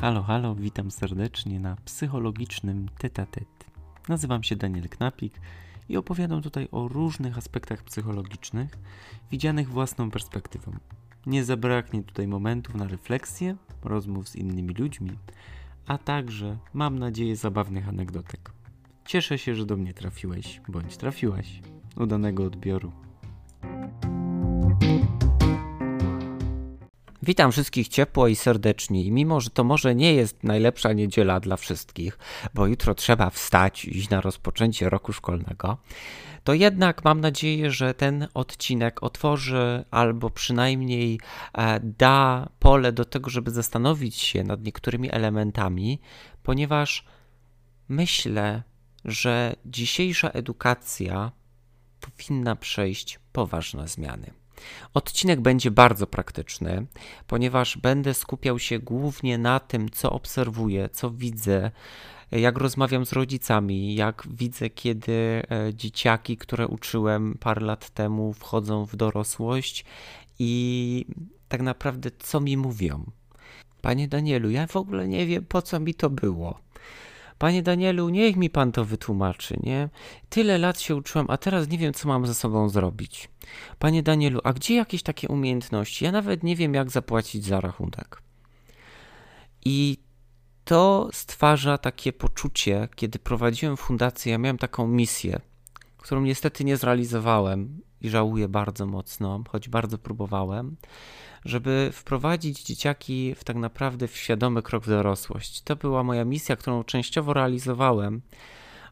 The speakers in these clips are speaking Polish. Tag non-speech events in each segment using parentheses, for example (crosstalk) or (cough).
Halo, halo, witam serdecznie na psychologicznym tetatet. Nazywam się Daniel Knapik i opowiadam tutaj o różnych aspektach psychologicznych, widzianych własną perspektywą. Nie zabraknie tutaj momentów na refleksję, rozmów z innymi ludźmi, a także, mam nadzieję, zabawnych anegdotek. Cieszę się, że do mnie trafiłeś, bądź trafiłaś. Udanego odbioru. Witam wszystkich ciepło i serdecznie. I mimo, że to może nie jest najlepsza niedziela dla wszystkich, bo jutro trzeba wstać i iść na rozpoczęcie roku szkolnego, to jednak mam nadzieję, że ten odcinek otworzy albo przynajmniej e, da pole do tego, żeby zastanowić się nad niektórymi elementami, ponieważ myślę, że dzisiejsza edukacja powinna przejść poważne zmiany. Odcinek będzie bardzo praktyczny, ponieważ będę skupiał się głównie na tym, co obserwuję, co widzę, jak rozmawiam z rodzicami, jak widzę, kiedy e, dzieciaki, które uczyłem parę lat temu, wchodzą w dorosłość i tak naprawdę co mi mówią. Panie Danielu, ja w ogóle nie wiem, po co mi to było. Panie Danielu, niech mi pan to wytłumaczy, nie? Tyle lat się uczyłem, a teraz nie wiem, co mam ze sobą zrobić. Panie Danielu, a gdzie jakieś takie umiejętności? Ja nawet nie wiem, jak zapłacić za rachunek. I to stwarza takie poczucie, kiedy prowadziłem fundację, ja miałem taką misję, którą niestety nie zrealizowałem i żałuję bardzo mocno, choć bardzo próbowałem żeby wprowadzić dzieciaki w tak naprawdę w świadomy krok w dorosłość. To była moja misja, którą częściowo realizowałem,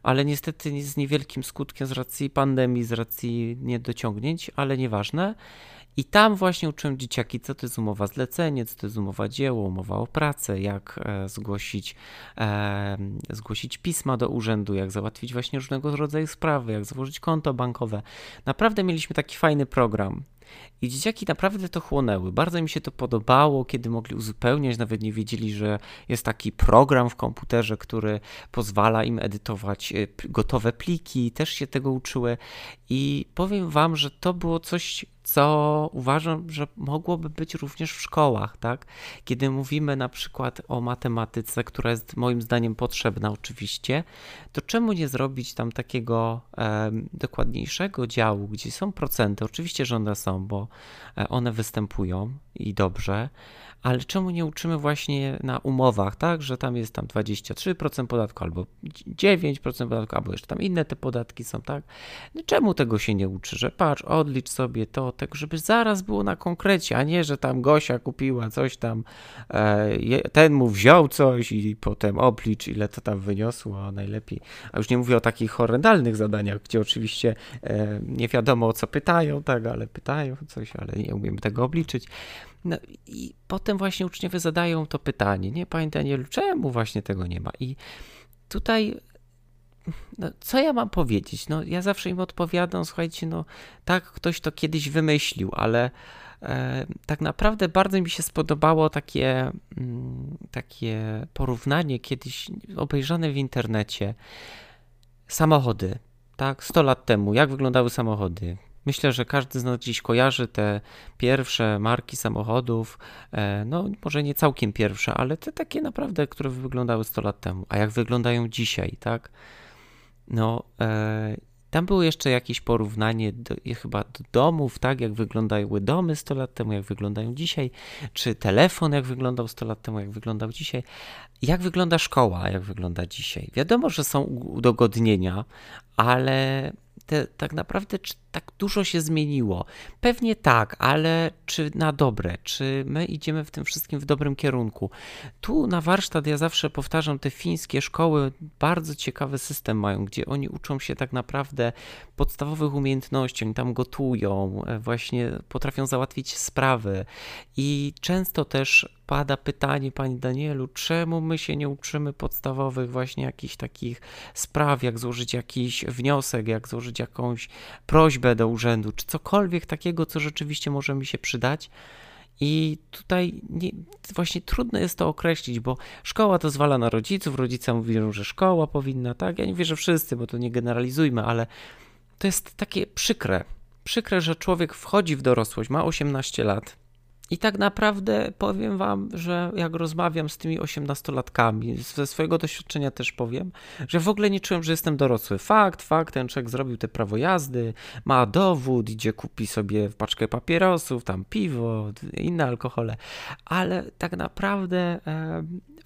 ale niestety z niewielkim skutkiem z racji pandemii, z racji niedociągnięć, ale nieważne. I tam właśnie uczyłem dzieciaki, co to jest umowa zlecenie, co to jest umowa dzieło, umowa o pracę, jak e, zgłosić, e, zgłosić pisma do urzędu, jak załatwić właśnie różnego rodzaju sprawy, jak założyć konto bankowe. Naprawdę mieliśmy taki fajny program. I dzieciaki naprawdę to chłonęły. Bardzo mi się to podobało, kiedy mogli uzupełniać, nawet nie wiedzieli, że jest taki program w komputerze, który pozwala im edytować e, gotowe pliki. Też się tego uczyły. I powiem Wam, że to było coś co uważam, że mogłoby być również w szkołach, tak? Kiedy mówimy na przykład o matematyce, która jest moim zdaniem potrzebna oczywiście, to czemu nie zrobić tam takiego e, dokładniejszego działu, gdzie są procenty? Oczywiście, że one są, bo e, one występują i dobrze, ale czemu nie uczymy właśnie na umowach, tak, że tam jest tam 23% podatku albo 9% podatku, albo jeszcze tam inne te podatki są, tak? No czemu tego się nie uczy, że patrz, odlicz sobie to, tak, żeby zaraz było na konkrecie, a nie, że tam Gosia kupiła coś tam, e, ten mu wziął coś i potem oblicz, ile to tam wyniosło, najlepiej, a już nie mówię o takich horrendalnych zadaniach, gdzie oczywiście e, nie wiadomo o co pytają, tak, ale pytają coś, ale nie umiemy tego obliczyć. No i potem właśnie uczniowie zadają to pytanie, nie, panie Danielu, czemu właśnie tego nie ma? I tutaj no, co ja mam powiedzieć? No, ja zawsze im odpowiadam, słuchajcie, no tak, ktoś to kiedyś wymyślił, ale e, tak naprawdę bardzo mi się spodobało takie, mm, takie porównanie kiedyś obejrzane w internecie. Samochody, tak, 100 lat temu, jak wyglądały samochody? Myślę, że każdy z nas dziś kojarzy te pierwsze marki samochodów, e, no może nie całkiem pierwsze, ale te takie naprawdę, które wyglądały 100 lat temu. A jak wyglądają dzisiaj, tak? No, e, tam było jeszcze jakieś porównanie do, chyba do domów, tak, jak wyglądały domy 100 lat temu, jak wyglądają dzisiaj, czy telefon, jak wyglądał 100 lat temu, jak wyglądał dzisiaj. Jak wygląda szkoła, jak wygląda dzisiaj? Wiadomo, że są udogodnienia, ale te, tak naprawdę czy tak dużo się zmieniło? Pewnie tak, ale czy na dobre? Czy my idziemy w tym wszystkim w dobrym kierunku? Tu na warsztat ja zawsze powtarzam, te fińskie szkoły bardzo ciekawy system mają, gdzie oni uczą się tak naprawdę podstawowych umiejętności, oni tam gotują, e, właśnie potrafią załatwić sprawy i często też pada pytanie, Panie Danielu, czemu my się nie uczymy podstawowych właśnie jakichś takich spraw, jak złożyć jakiś wniosek, jak złożyć jakąś prośbę do urzędu, czy cokolwiek takiego, co rzeczywiście może mi się przydać. I tutaj nie, właśnie trudno jest to określić, bo szkoła to zwala na rodziców, rodzice mówią, że szkoła powinna, tak? Ja nie wierzę wszyscy, bo to nie generalizujmy, ale to jest takie przykre. Przykre, że człowiek wchodzi w dorosłość, ma 18 lat I tak naprawdę powiem wam, że jak rozmawiam z tymi osiemnastolatkami, ze swojego doświadczenia też powiem, że w ogóle nie czułem, że jestem dorosły. Fakt, fakt, ten człowiek zrobił te prawo jazdy, ma dowód, idzie kupi sobie paczkę papierosów, tam piwo, inne alkohole, ale tak naprawdę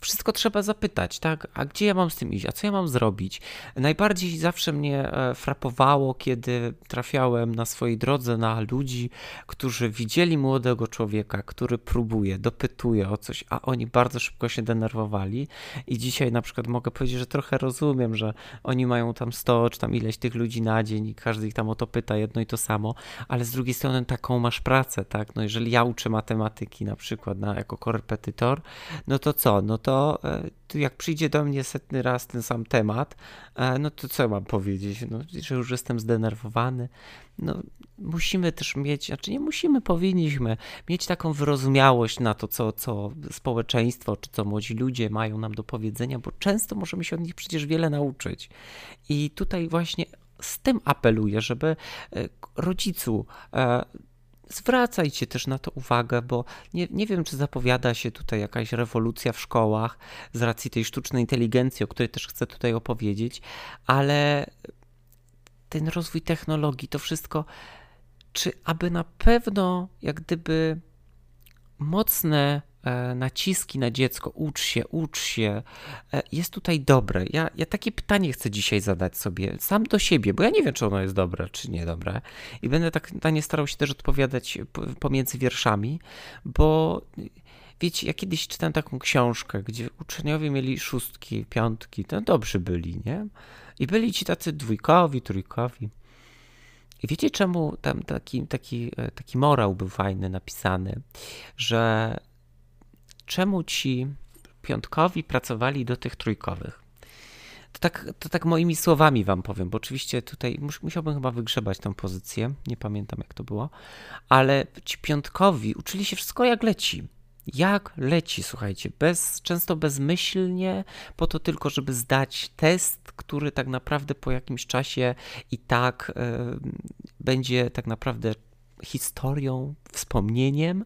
wszystko trzeba zapytać, tak? A gdzie ja mam z tym iść? A co ja mam zrobić? Najbardziej zawsze mnie e, frapowało, kiedy trafiałem na swojej drodze na ludzi, którzy widzieli młodego człowieka, który próbuje, dopytuje o coś, a oni bardzo szybko się denerwowali. I dzisiaj na przykład mogę powiedzieć, że trochę rozumiem, że oni mają tam 100 czy tam ileś tych ludzi na dzień i każdy ich tam o to pyta jedno i to samo, ale z drugiej strony taką masz pracę, tak? No jeżeli ja uczę matematyki na przykład na, jako korepetytor, no to co? No to to, e, jak przyjdzie do mnie setny raz ten sam temat, e, no to co mam powiedzieć? No, że już jestem zdenerwowany. No, musimy też mieć, znaczy nie musimy, powinniśmy mieć taką wyrozumiałość na to, co, co społeczeństwo, czy co młodzi ludzie mają nam do powiedzenia, bo często możemy się od nich przecież wiele nauczyć. I tutaj właśnie z tym apeluję, żeby e, rodzicu zwracajcie też na to uwagę, bo nie, nie wiem, czy zapowiada się tutaj jakaś rewolucja w szkołach z racji tej sztucznej inteligencji, o której też chcę tutaj opowiedzieć, ale ten rozwój technologii, to wszystko, czy aby na pewno jak gdyby mocne naciski na dziecko, ucz się, ucz się, e, jest tutaj dobre. Ja, ja takie pytanie chcę dzisiaj zadać sobie, sam do siebie, bo ja nie wiem, czy ono jest dobre, czy niedobre. I będę tak pytanie starał się też odpowiadać pomiędzy wierszami, bo wiecie, ja kiedyś czytałem taką książkę, gdzie uczniowie mieli szóstki, piątki, to dobrzy byli, nie? I byli ci tacy dwójkowi, trójkowi. I wiecie, czemu tam taki, taki, e, taki morał był fajny napisany, że czemu ci piątkowi pracowali do tych trójkowych. To tak, to tak moimi słowami wam powiem, bo oczywiście tutaj mus, musiałbym chyba wygrzebać tę pozycję, nie pamiętam jak to było, ale ci piątkowi uczyli się wszystko jak leci. Jak leci, słuchajcie, bez, często bezmyślnie, po to tylko, żeby zdać test, który tak naprawdę po jakimś czasie i tak będzie tak naprawdę historią, wspomnieniem,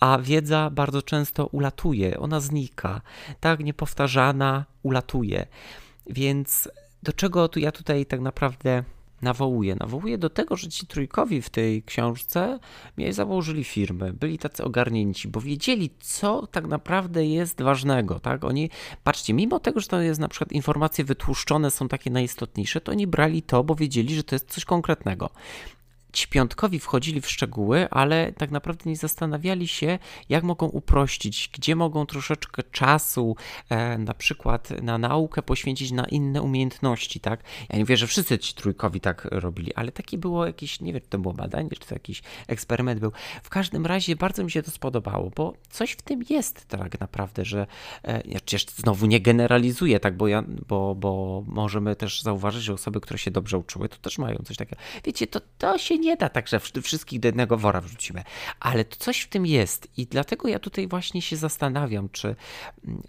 a wiedza bardzo często ulatuje, ona znika, tak niepowtarzana ulatuje. Więc do czego tu ja tutaj tak naprawdę nawołuję? Nawołuję do tego, że ci trójkowi w tej książce mieli, założyli firmy, byli tacy ogarnięci, bo wiedzieli, co tak naprawdę jest ważnego, tak? Oni, patrzcie, mimo tego, że to jest na przykład informacje wytłuszczone są takie najistotniejsze, to oni brali to, bo wiedzieli, że to jest coś konkretnego ci piątkowi wchodzili w szczegóły, ale tak naprawdę nie zastanawiali się, jak mogą uprościć, gdzie mogą troszeczkę czasu e, na przykład na naukę poświęcić na inne umiejętności, tak? Ja nie wiem, że wszyscy ci trójkowi tak robili, ale takie było jakieś, nie wiem, czy to było badanie, czy to jakiś eksperyment był. W każdym razie bardzo mi się to spodobało, bo coś w tym jest tak naprawdę, że e, przecież znowu nie generalizuję, tak, bo ja, bo, bo możemy też zauważyć, że osoby, które się dobrze uczyły, to też mają coś takiego. Wiecie, to, to się nie da tak, że wszystkich do jednego wora wrzucimy, ale coś w tym jest i dlatego ja tutaj właśnie się zastanawiam, czy,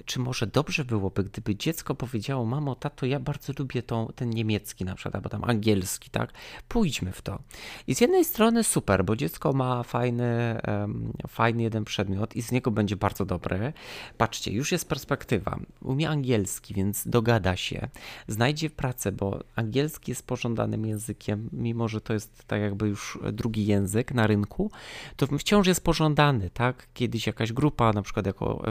czy może dobrze byłoby, gdyby dziecko powiedziało, mamo, tato, ja bardzo lubię tą, ten niemiecki na przykład, albo tam angielski, tak, pójdźmy w to. I z jednej strony super, bo dziecko ma fajny, um, fajny jeden przedmiot i z niego będzie bardzo dobry. Patrzcie, już jest perspektywa, umie angielski, więc dogada się, znajdzie pracę, bo angielski jest pożądanym językiem, mimo że to jest tak jakby jakby już drugi język na rynku, to wciąż jest pożądany, tak? Kiedyś jakaś grupa, na przykład jako,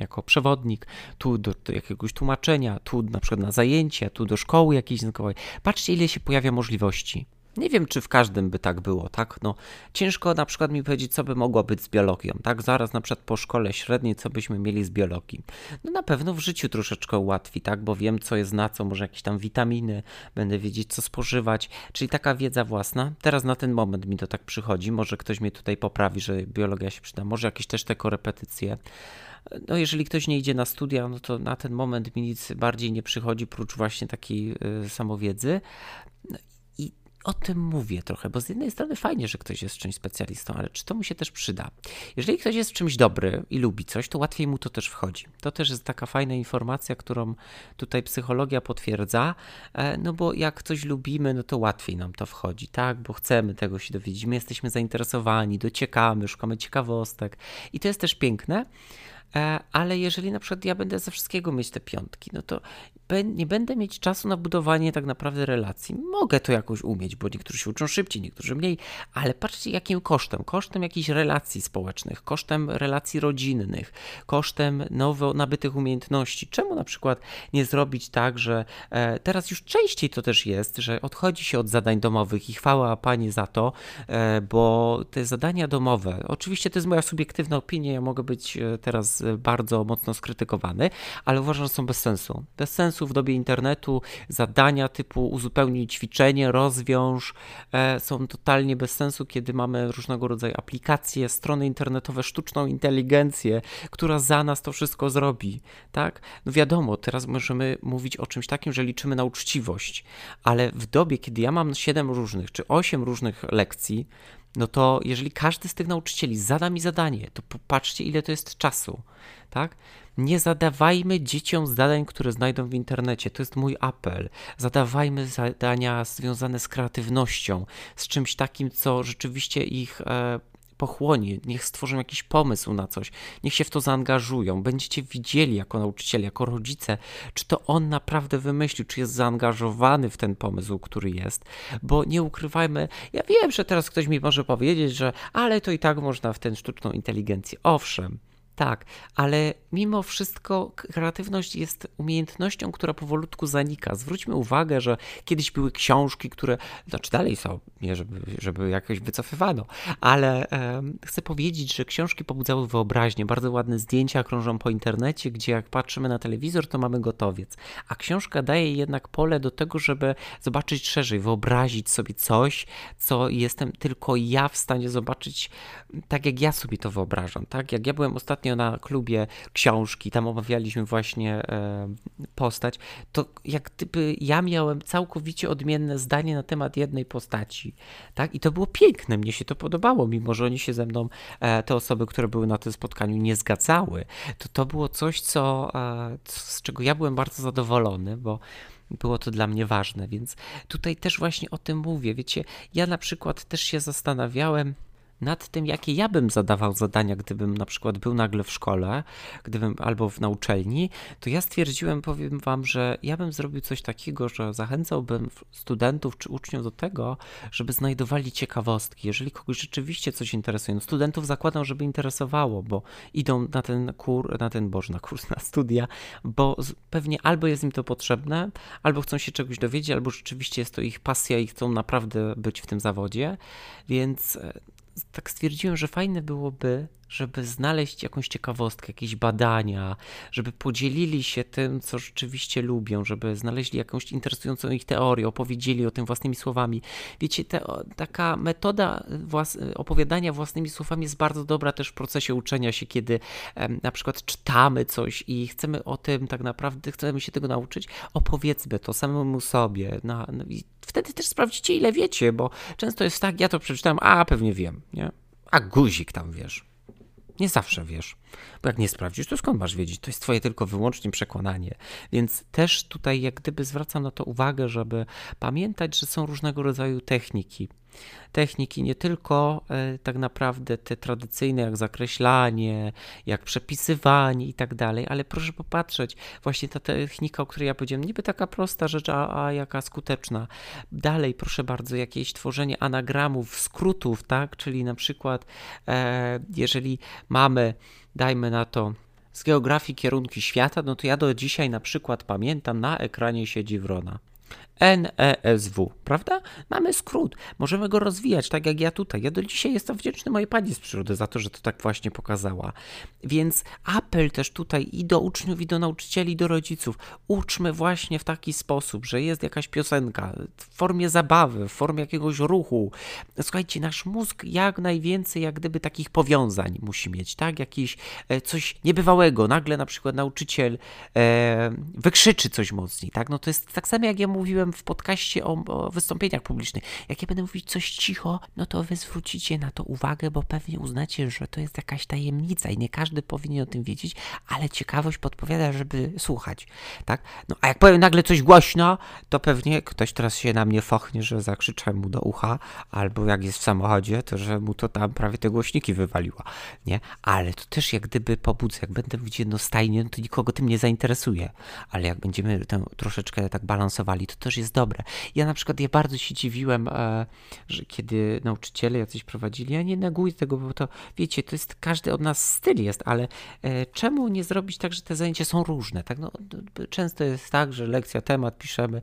jako przewodnik, tu do, do jakiegoś tłumaczenia, tu na przykład na zajęcia, tu do szkoły jakiejś językowej. Patrzcie, ile się pojawia możliwości. Nie wiem, czy w każdym by tak było, tak? No, ciężko na przykład mi powiedzieć, co by mogło być z biologią, tak? Zaraz na przykład po szkole średniej, co byśmy mieli z biologii. No na pewno w życiu troszeczkę ułatwi, tak? Bo wiem, co jest na co, może jakieś tam witaminy, będę wiedzieć, co spożywać, czyli taka wiedza własna. Teraz na ten moment mi to tak przychodzi, może ktoś mnie tutaj poprawi, że biologia się przyda, może jakieś też te korepetycje. No jeżeli ktoś nie idzie na studia, no to na ten moment mi nic bardziej nie przychodzi, prócz właśnie takiej y, samowiedzy. O tym mówię trochę, bo z jednej strony fajnie, że ktoś jest czymś specjalistą, ale czy to mu się też przyda? Jeżeli ktoś jest czymś dobry i lubi coś, to łatwiej mu to też wchodzi. To też jest taka fajna informacja, którą tutaj psychologia potwierdza, e, no bo jak coś lubimy, no to łatwiej nam to wchodzi, tak? Bo chcemy tego się dowiedzieć, my jesteśmy zainteresowani, dociekamy, szukamy ciekawostek i to jest też piękne. E, ale jeżeli na przykład ja będę ze wszystkiego mieć te piątki, no to nie będę mieć czasu na budowanie tak naprawdę relacji. Mogę to jakoś umieć, bo niektórzy się uczą szybciej, niektórzy mniej, ale patrzcie jakim kosztem. Kosztem jakichś relacji społecznych, kosztem relacji rodzinnych, kosztem nowo nabytych umiejętności. Czemu na przykład nie zrobić tak, że e, teraz już częściej to też jest, że odchodzi się od zadań domowych i chwała Pani za to, e, bo te zadania domowe, oczywiście to jest moja subiektywna opinia, ja mogę być teraz bardzo mocno skrytykowany, ale uważam, że są bez sensu. Bez sensu w dobie internetu zadania typu uzupełnij ćwiczenie, rozwiąż e, są totalnie bez sensu, kiedy mamy różnego rodzaju aplikacje, strony internetowe, sztuczną inteligencję, która za nas to wszystko zrobi, tak? No wiadomo, teraz możemy mówić o czymś takim, że liczymy na uczciwość, ale w dobie, kiedy ja mam 7 różnych czy 8 różnych lekcji, no to jeżeli każdy z tych nauczycieli zada mi zadanie, to popatrzcie, ile to jest czasu, tak? Nie zadawajmy dzieciom zadań, które znajdą w internecie. To jest mój apel. Zadawajmy zadania związane z kreatywnością, z czymś takim, co rzeczywiście ich e, pochłonie, niech stworzą jakiś pomysł na coś, niech się w to zaangażują. Będziecie widzieli jako nauczyciele, jako rodzice, czy to on naprawdę wymyślił, czy jest zaangażowany w ten pomysł, który jest, bo nie ukrywajmy, ja wiem, że teraz ktoś mi może powiedzieć, że ale to i tak można w tę sztuczną inteligencję. Owszem, tak, ale mimo wszystko kreatywność jest umiejętnością, która powolutku zanika. Zwróćmy uwagę, że kiedyś były książki, które, znaczy dalej są, nie żeby, żeby jakoś wycofywano, ale e, chcę powiedzieć, że książki pobudzały wyobraźnię. Bardzo ładne zdjęcia krążą po internecie, gdzie jak patrzymy na telewizor, to mamy gotowiec. A książka daje jednak pole do tego, żeby zobaczyć szerzej, wyobrazić sobie coś, co jestem tylko ja w stanie zobaczyć tak, jak ja sobie to wyobrażam. Tak, jak ja byłem ostatnio ostatnio na klubie książki, tam omawialiśmy właśnie e, postać, to jak gdyby ja miałem całkowicie odmienne zdanie na temat jednej postaci, tak? I to było piękne, mnie się to podobało, mimo że oni się ze mną, e, te osoby, które były na tym spotkaniu, nie zgadzały. To to było coś, co, e, z czego ja byłem bardzo zadowolony, bo było to dla mnie ważne, więc tutaj też właśnie o tym mówię. Wiecie, ja na przykład też się zastanawiałem, nad tym, jakie ja bym zadawał zadania, gdybym na przykład był nagle w szkole, gdybym albo w nauczelni, to ja stwierdziłem, powiem wam, że ja bym zrobił coś takiego, że zachęcałbym studentów czy uczniów do tego, żeby znajdowali ciekawostki. Jeżeli kogoś rzeczywiście coś interesuje, no studentów zakładam, żeby interesowało, bo idą na ten kur, na ten boże, na kurs, na studia, bo pewnie albo jest im to potrzebne, albo chcą się czegoś dowiedzieć, albo rzeczywiście jest to ich pasja i chcą naprawdę być w tym zawodzie, więc e, tak stwierdziłem, że fajne byłoby żeby znaleźć jakąś ciekawostkę, jakieś badania, żeby podzielili się tym, co rzeczywiście lubią, żeby znaleźli jakąś interesującą ich teorię, opowiedzieli o tym własnymi słowami. Wiecie, te, taka metoda włas opowiadania własnymi słowami jest bardzo dobra też w procesie uczenia się, kiedy em, na przykład czytamy coś i chcemy o tym tak naprawdę, chcemy się tego nauczyć, opowiedzmy to samemu sobie. No wtedy też sprawdzicie, ile wiecie, bo często jest tak, ja to przeczytałem, a pewnie wiem, nie? A guzik tam wiesz. Nie zawsze wiesz, bo jak nie sprawdzisz, to skąd masz wiedzieć? To jest twoje tylko wyłącznie przekonanie. Więc też tutaj jak gdyby zwracam na to uwagę, żeby pamiętać, że są różnego rodzaju techniki techniki, nie tylko e, tak naprawdę te tradycyjne, jak zakreślanie, jak przepisywanie i tak dalej, ale proszę popatrzeć, właśnie ta technika, o której ja powiedziałem, niby taka prosta rzecz, a, a jaka skuteczna. Dalej, proszę bardzo, jakieś tworzenie anagramów, skrótów, tak, czyli na przykład, e, jeżeli mamy, dajmy na to, z geografii kierunki świata, no to ja do dzisiaj na przykład pamiętam, na ekranie siedzi wrona. NESW, prawda? Mamy skrót, możemy go rozwijać, tak jak ja tutaj. Ja do dzisiaj jestem wdzięczny mojej pani z przyrody za to, że to tak właśnie pokazała. Więc apel też tutaj i do uczniów, i do nauczycieli, i do rodziców. Uczmy właśnie w taki sposób, że jest jakaś piosenka w formie zabawy, w formie jakiegoś ruchu. Słuchajcie, nasz mózg jak najwięcej, jak gdyby takich powiązań musi mieć, tak? Jakiś e, coś niebywałego. Nagle na przykład nauczyciel e, wykrzyczy coś mocniej, tak? No to jest tak samo jak ja mówiłem mówiłem w podcaście o, o wystąpieniach publicznych. Jak ja będę mówić coś cicho, no to wy zwrócicie na to uwagę, bo pewnie uznacie, że to jest jakaś tajemnica i nie każdy powinien o tym wiedzieć, ale ciekawość podpowiada, żeby słuchać, tak? No a jak powiem nagle coś głośno, to pewnie ktoś teraz się na mnie fochnie, że zakrzyczę mu do ucha, albo jak jest w samochodzie, to że mu to tam prawie te głośniki wywaliło, nie? Ale to też jak gdyby pobudzę, jak będę mówić jednostajnie, no to nikogo tym nie zainteresuje, ale jak będziemy tę troszeczkę tak balansowali, to też jest dobre. Ja na przykład ja bardzo się dziwiłem, e, że kiedy nauczyciele jacyś prowadzili, ja nie neguję tego, bo to wiecie, to jest każdy od nas styl jest, ale e, czemu nie zrobić tak, że te zajęcia są różne, tak? No, często jest tak, że lekcja, temat piszemy.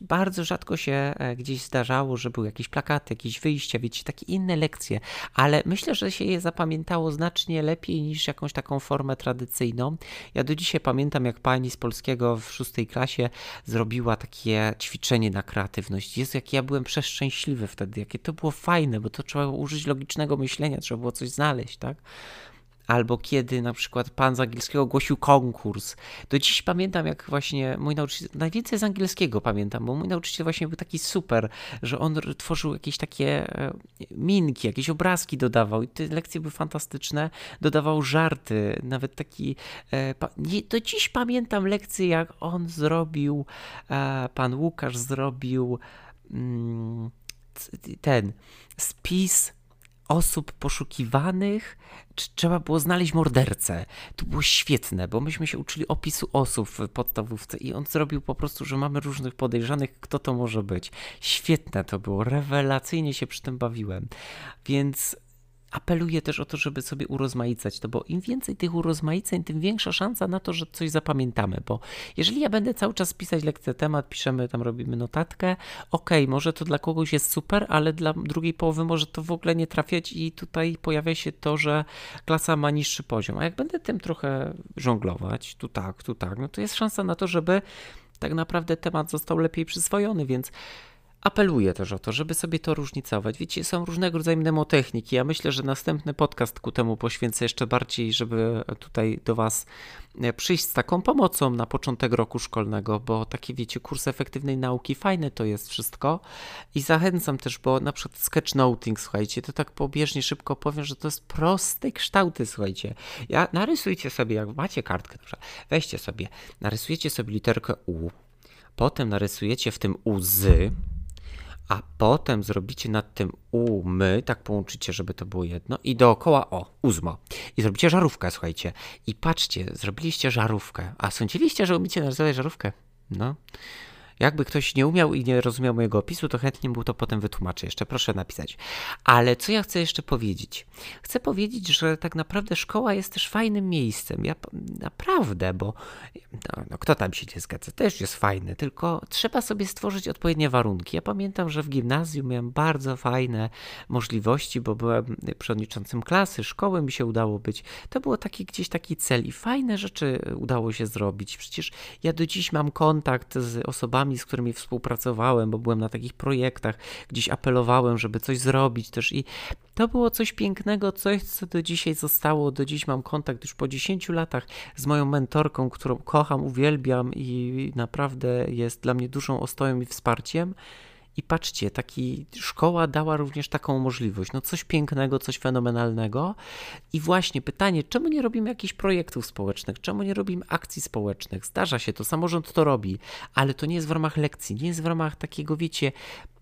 Bardzo rzadko się e, gdzieś zdarzało, że były jakieś plakaty, jakieś wyjścia, wiecie, takie inne lekcje, ale myślę, że się je zapamiętało znacznie lepiej niż jakąś taką formę tradycyjną. Ja do dzisiaj pamiętam, jak pani z polskiego w szóstej klasie zrobiła takie ćwiczenie na kreatywność. Jezu, jak ja byłem przeszczęśliwy wtedy, jakie to było fajne, bo to trzeba użyć logicznego myślenia, trzeba było coś znaleźć, tak? Albo kiedy na przykład pan z angielskiego głosił konkurs. Do dziś pamiętam, jak właśnie mój nauczyciel, najwięcej z angielskiego pamiętam, bo mój nauczyciel właśnie był taki super, że on tworzył jakieś takie e, minki, jakieś obrazki dodawał i te lekcje były fantastyczne, dodawał żarty, nawet taki, e, do dziś pamiętam lekcje, jak on zrobił, e, pan Łukasz zrobił mm, ten spis osób poszukiwanych, trzeba było znaleźć mordercę. To było świetne, bo myśmy się uczyli opisu osób w podstawówce i on zrobił po prostu, że mamy różnych podejrzanych, kto to może być. Świetne to było, rewelacyjnie się przy tym bawiłem. Więc apeluję też o to, żeby sobie urozmaicać to, bo im więcej tych urozmaiceń, tym większa szansa na to, że coś zapamiętamy, bo jeżeli ja będę cały czas pisać lekcję temat, piszemy tam, robimy notatkę, ok, może to dla kogoś jest super, ale dla drugiej połowy może to w ogóle nie trafiać i tutaj pojawia się to, że klasa ma niższy poziom, a jak będę tym trochę żonglować, tu tak, tu tak, no to jest szansa na to, żeby tak naprawdę temat został lepiej przyswojony, więc apeluję też o to, żeby sobie to różnicować. Wiecie, są różnego rodzaju mnemotechniki. Ja myślę, że następny podcast ku temu poświęcę jeszcze bardziej, żeby tutaj do Was e, przyjść z taką pomocą na początek roku szkolnego, bo takie wiecie, kurs efektywnej nauki, fajne to jest wszystko. I zachęcam też, bo na przykład sketchnoting, słuchajcie, to tak pobieżnie szybko powiem, że to jest proste kształty, słuchajcie. Ja narysujcie sobie, jak macie kartkę, dobrze, weźcie sobie, narysujecie sobie literkę U, potem narysujecie w tym łzy, a potem zrobicie nad tym umy, tak połączycie, żeby to było jedno i dookoła o, uzmo. I zrobicie żarówkę, słuchajcie. I patrzcie, zrobiliście żarówkę. A sądziliście, że umiecie narysować żarówkę? No. Jakby ktoś nie umiał i nie rozumiał mojego opisu, to chętnie mu to potem wytłumaczę. Jeszcze proszę napisać. Ale co ja chcę jeszcze powiedzieć? Chcę powiedzieć, że tak naprawdę szkoła jest też fajnym miejscem. Ja naprawdę, bo no, no kto tam się nie zgadza, też jest fajny, tylko trzeba sobie stworzyć odpowiednie warunki. Ja pamiętam, że w gimnazjum miałem bardzo fajne możliwości, bo byłem przewodniczącym klasy, szkoły mi się udało być. To było taki gdzieś taki cel i fajne rzeczy udało się zrobić. Przecież ja do dziś mam kontakt z osobami, osobami, z którymi współpracowałem, bo byłem na takich projektach, gdzieś apelowałem, żeby coś zrobić też i to było coś pięknego, coś, co do dzisiaj zostało. Do dziś mam kontakt już po 10 latach z moją mentorką, którą kocham, uwielbiam i naprawdę jest dla mnie dużą ostoją i wsparciem. I patrzcie, taki szkoła dała również taką możliwość. No coś pięknego, coś fenomenalnego. I właśnie pytanie, czemu nie robimy jakichś projektów społecznych? Czemu nie robimy akcji społecznych? Zdarza się to, samorząd to robi, ale to nie jest w ramach lekcji, nie jest w ramach takiego, wiecie,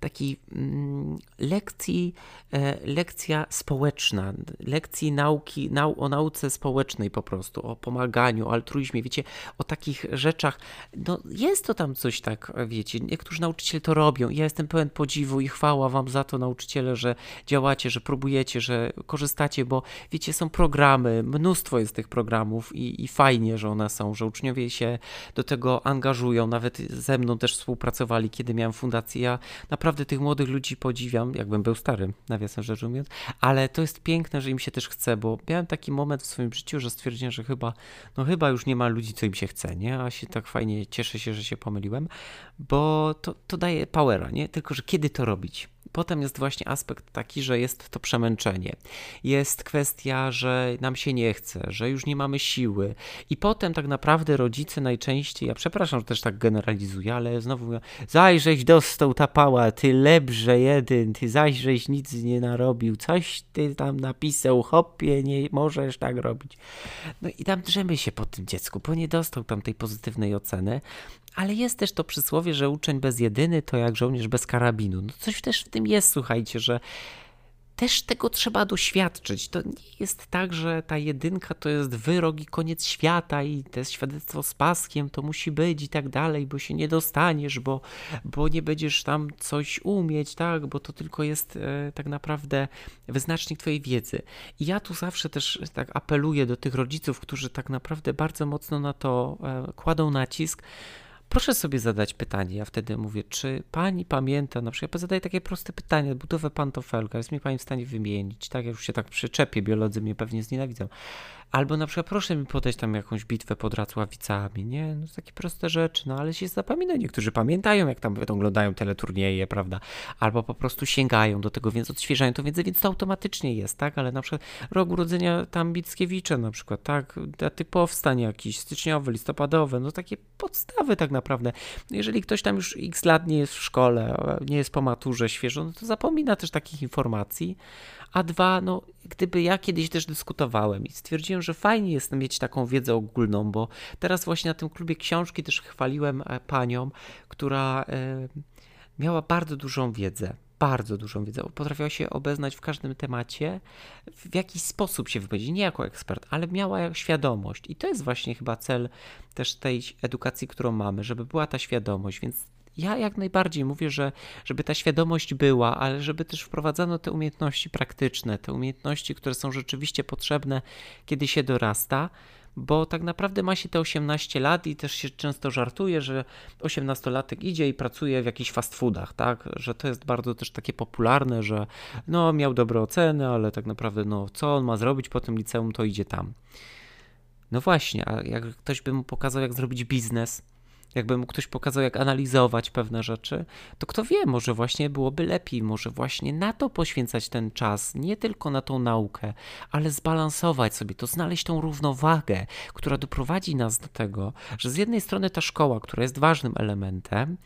takiej mm, lekcji, e, lekcja społeczna, lekcji nauki, nau, o nauce społecznej po prostu, o pomaganiu, o altruizmie, wiecie, o takich rzeczach. No jest to tam coś tak, wiecie, niektórzy nauczyciele to robią ja jestem pełen podziwu i chwała wam za to nauczyciele, że działacie, że próbujecie, że korzystacie, bo wiecie, są programy, mnóstwo jest tych programów i, i fajnie, że one są, że uczniowie się do tego angażują, nawet ze mną też współpracowali, kiedy miałem fundację. Ja naprawdę naprawdę tych młodych ludzi podziwiam, jakbym był starym, nawiasem rzecz ujmując, ale to jest piękne, że im się też chce, bo miałem taki moment w swoim życiu, że stwierdziłem, że chyba, no chyba już nie ma ludzi, co im się chce, nie? A się tak fajnie cieszę się, że się pomyliłem, bo to, to daje powera, nie? Tylko, że kiedy to robić? potem jest właśnie aspekt taki, że jest to przemęczenie. Jest kwestia, że nam się nie chce, że już nie mamy siły. I potem tak naprawdę rodzice najczęściej, ja przepraszam, że też tak generalizuję, ale znowu mówią, zajrześ dostał tapała, ty lebrze jeden, ty zajrześ nic nie narobił, coś ty tam napisał, hopie, nie możesz tak robić. No i tam drzemy się po tym dziecku, bo nie dostał tam tej pozytywnej oceny, ale jest też to przysłowie, że uczeń bez jedyny to jak żołnierz bez karabinu. No coś też w tym jest, słuchajcie, że też tego trzeba doświadczyć. To nie jest tak, że ta jedynka to jest wyrok i koniec świata i to jest świadectwo z paskiem, to musi być i tak dalej, bo się nie dostaniesz, bo, bo nie będziesz tam coś umieć, tak, bo to tylko jest e, tak naprawdę wyznacznik twojej wiedzy. I ja tu zawsze też tak apeluję do tych rodziców, którzy tak naprawdę bardzo mocno na to e, kładą nacisk, Proszę sobie zadać pytanie. Ja wtedy mówię, czy pani pamięta, na przykład zadaję takie proste pytanie, budowę pantofelka, jest mi pani w stanie wymienić, tak? Ja już się tak przyczepię, biolodzy mnie pewnie znienawidzą. Albo na przykład proszę mi podać tam jakąś bitwę pod Racławicami, nie? No takie proste rzeczy, no ale się zapomina. Niektórzy pamiętają, jak tam oglądają teleturnieje, prawda? Albo po prostu sięgają do tego, więc odświeżają to wiedzę, więc to automatycznie jest, tak? Ale na przykład rok urodzenia tam Bickiewicza na przykład, tak? Daty powstań jakiś, styczniowy, listopadowy, no takie podstawy tak naprawdę. Jeżeli ktoś tam już x lat nie jest w szkole, nie jest po maturze świeżo, no to zapomina też takich informacji, a dwa, no gdyby ja kiedyś też dyskutowałem i stwierdziłem, że fajnie jest mieć taką wiedzę ogólną, bo teraz właśnie na tym klubie książki też chwaliłem e, panią, która e, miała bardzo dużą wiedzę bardzo dużą wiedzę, potrafiła się obeznać w każdym temacie, w jakiś sposób się wypowiedzieć, nie jako ekspert, ale miała świadomość. I to jest właśnie chyba cel też tej edukacji, którą mamy, żeby była ta świadomość, więc ja jak najbardziej mówię, że żeby ta świadomość była, ale żeby też wprowadzano te umiejętności praktyczne, te umiejętności, które są rzeczywiście potrzebne, kiedy się dorasta, bo tak naprawdę ma się te 18 lat i też się często żartuje, że 18-latek idzie i pracuje w jakichś fast foodach, tak? Że to jest bardzo też takie popularne, że no miał dobre oceny, ale tak naprawdę no co on ma zrobić po tym liceum, to idzie tam. No właśnie, a jak ktoś by mu pokazał, jak zrobić biznes, jakby mu ktoś pokazał, jak analizować pewne rzeczy, to kto wie, może właśnie byłoby lepiej, może właśnie na to poświęcać ten czas, nie tylko na tą naukę, ale zbalansować sobie to, znaleźć tą równowagę, która doprowadzi nas do tego, że z jednej strony ta szkoła, która jest ważnym elementem,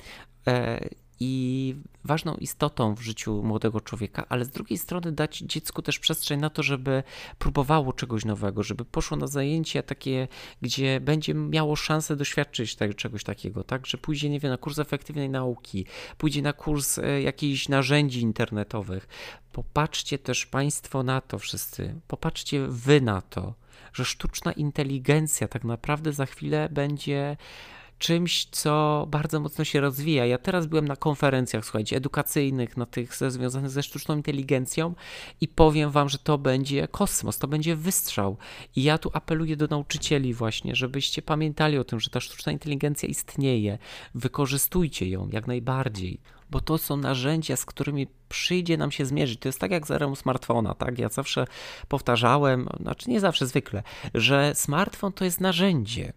e, i ważną istotą w życiu młodego człowieka, ale z drugiej strony dać dziecku też przestrzeń na to, żeby próbowało czegoś nowego, żeby poszło na zajęcia takie, gdzie będzie miało szansę doświadczyć tego, czegoś takiego, tak, że pójdzie, nie wiem, na kurs efektywnej nauki, pójdzie na kurs e, jakichś narzędzi internetowych. Popatrzcie też Państwo na to wszyscy, popatrzcie Wy na to, że sztuczna inteligencja tak naprawdę za chwilę będzie czymś, co bardzo mocno się rozwija. Ja teraz byłem na konferencjach, słuchajcie, edukacyjnych, na tych związanych ze sztuczną inteligencją i powiem wam, że to będzie kosmos, to będzie wystrzał. I ja tu apeluję do nauczycieli właśnie, żebyście pamiętali o tym, że ta sztuczna inteligencja istnieje. Wykorzystujcie ją jak najbardziej bo to są narzędzia, z którymi przyjdzie nam się zmierzyć. To jest tak jak z erą smartfona, tak? Ja zawsze powtarzałem, znaczy nie zawsze zwykle, że smartfon to jest narzędzie.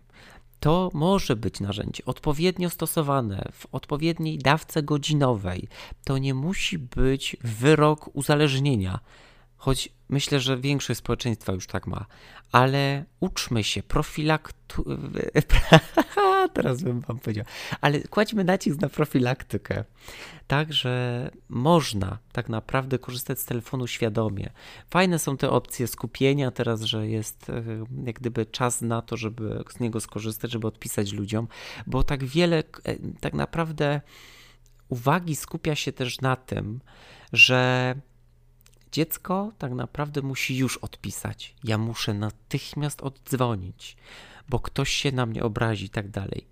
To może być narzędzie odpowiednio stosowane w odpowiedniej dawce godzinowej. To nie musi być wyrok uzależnienia, choć myślę, że większość społeczeństwa już tak ma. Ale uczmy się, profilaktu... (laughs) Teraz bym wam powiedział. Ale kładźmy nacisk na profilaktykę. Tak, że można tak naprawdę korzystać z telefonu świadomie. Fajne są te opcje skupienia teraz, że jest e, jak gdyby czas na to, żeby z niego skorzystać, żeby odpisać ludziom, bo tak wiele e, tak naprawdę uwagi skupia się też na tym, że dziecko tak naprawdę musi już odpisać. Ja muszę natychmiast oddzwonić, bo ktoś się na mnie obrazi i tak dalej.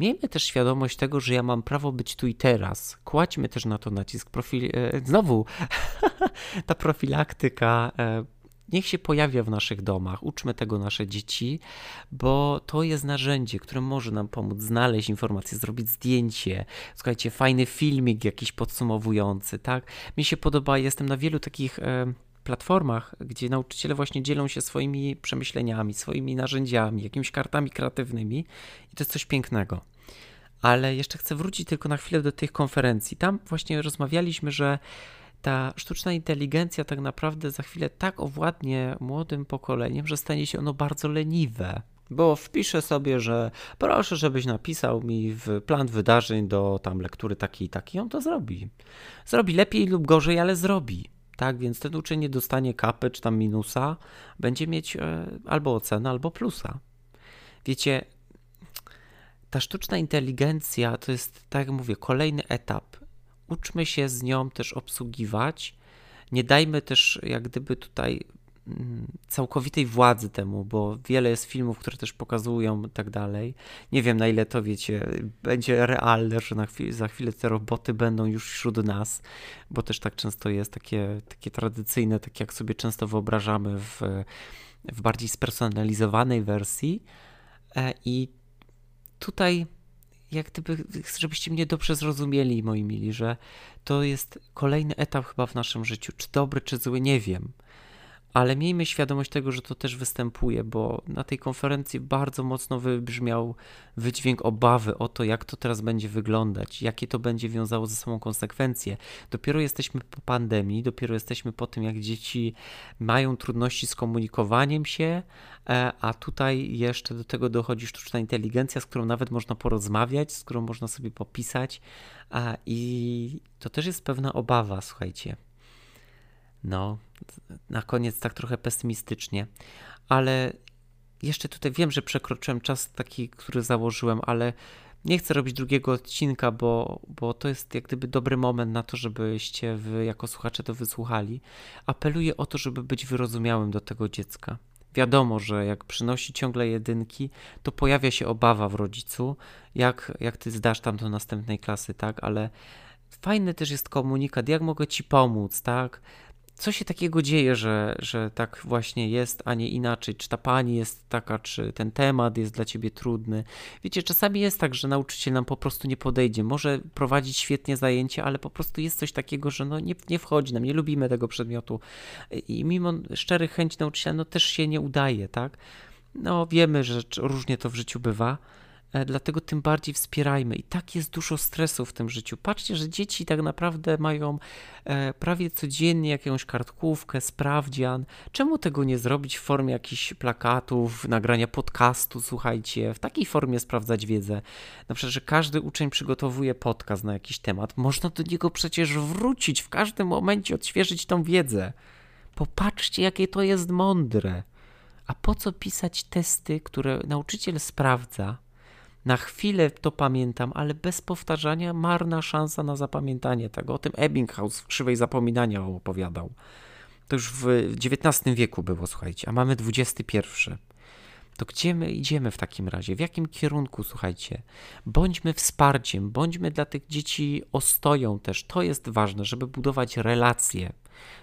Miejmy też świadomość tego, że ja mam prawo być tu i teraz. Kładźmy też na to nacisk. Profil... E, znowu (laughs) ta profilaktyka e, niech się pojawia w naszych domach, uczmy tego nasze dzieci, bo to jest narzędzie, które może nam pomóc znaleźć informacje, zrobić zdjęcie, słuchajcie, fajny filmik jakiś podsumowujący, tak? Mi się podoba, jestem na wielu takich e, platformach, gdzie nauczyciele właśnie dzielą się swoimi przemyśleniami, swoimi narzędziami, jakimiś kartami kreatywnymi i to jest coś pięknego. Ale jeszcze chcę wrócić tylko na chwilę do tych konferencji. Tam właśnie rozmawialiśmy, że ta sztuczna inteligencja tak naprawdę za chwilę tak owładnie młodym pokoleniem, że stanie się ono bardzo leniwe. Bo wpiszę sobie, że proszę, żebyś napisał mi w plan wydarzeń do tam lektury takiej i takiej, on to zrobi. Zrobi lepiej lub gorzej, ale zrobi. Tak, więc ten uczeń nie dostanie kapy czy tam minusa, będzie mieć e, albo ocenę, albo plusa. Wiecie, ta sztuczna inteligencja to jest, tak jak mówię, kolejny etap. Uczmy się z nią też obsługiwać. Nie dajmy też, jak gdyby tutaj mm, całkowitej władzy temu, bo wiele jest filmów, które też pokazują tak dalej. Nie wiem na ile to wiecie, będzie realne, że chwilę, za chwilę te roboty będą już wśród nas, bo też tak często jest takie, takie tradycyjne, tak jak sobie często wyobrażamy w, w bardziej spersonalizowanej wersji. E, I tutaj jak gdyby, żebyście mnie dobrze zrozumieli, moi mili, że to jest kolejny etap chyba w naszym życiu. Czy dobry, czy zły, nie wiem ale miejmy świadomość tego, że to też występuje, bo na tej konferencji bardzo mocno wybrzmiał wydźwięk obawy o to, jak to teraz będzie wyglądać, jakie to będzie wiązało ze sobą konsekwencje. Dopiero jesteśmy po pandemii, dopiero jesteśmy po tym, jak dzieci mają trudności z komunikowaniem się, e, a tutaj jeszcze do tego dochodzi sztuczna inteligencja, z którą nawet można porozmawiać, z którą można sobie popisać, i to też jest pewna obawa, słuchajcie. No, na koniec tak trochę pesymistycznie, ale jeszcze tutaj wiem, że przekroczyłem czas taki, który założyłem, ale nie chcę robić drugiego odcinka, bo, bo to jest jak gdyby dobry moment na to, żebyście wy jako słuchacze to wysłuchali. Apeluję o to, żeby być wyrozumiałym do tego dziecka. Wiadomo, że jak przynosi ciągle jedynki, to pojawia się obawa w rodzicu, jak, jak ty zdasz tam do następnej klasy, tak, ale fajny też jest komunikat, jak mogę ci pomóc, tak, co się takiego dzieje, że, że tak właśnie jest, a nie inaczej? Czy ta pani jest taka, czy ten temat jest dla ciebie trudny? Wiecie, czasami jest tak, że nauczyciel nam po prostu nie podejdzie. Może prowadzić świetnie zajęcie, ale po prostu jest coś takiego, że no nie, nie wchodzi nam, nie lubimy tego przedmiotu. I mimo szczerych chęci nauczyciela, no też się nie udaje, tak? No wiemy, że różnie to w życiu bywa. E, dlatego tym bardziej wspierajmy. I tak jest dużo stresu w tym życiu. Patrzcie, że dzieci tak naprawdę mają e, prawie codziennie jakąś kartkówkę, sprawdzian. Czemu tego nie zrobić w formie jakichś plakatów, nagrania podcastu, słuchajcie, w takiej formie sprawdzać wiedzę. Na przykład, że każdy uczeń przygotowuje podcast na jakiś temat. Można do niego przecież wrócić w każdym momencie, odświeżyć tą wiedzę. Popatrzcie, jakie to jest mądre. A po co pisać testy, które nauczyciel sprawdza, na chwilę to pamiętam, ale bez powtarzania marna szansa na zapamiętanie tego. O tym Ebbinghaus w Krzywej Zapominania opowiadał. To już w XIX wieku było, słuchajcie, a mamy XXI. To gdzie my idziemy w takim razie? W jakim kierunku, słuchajcie? Bądźmy wsparciem, bądźmy dla tych dzieci ostoją też. To jest ważne, żeby budować relacje,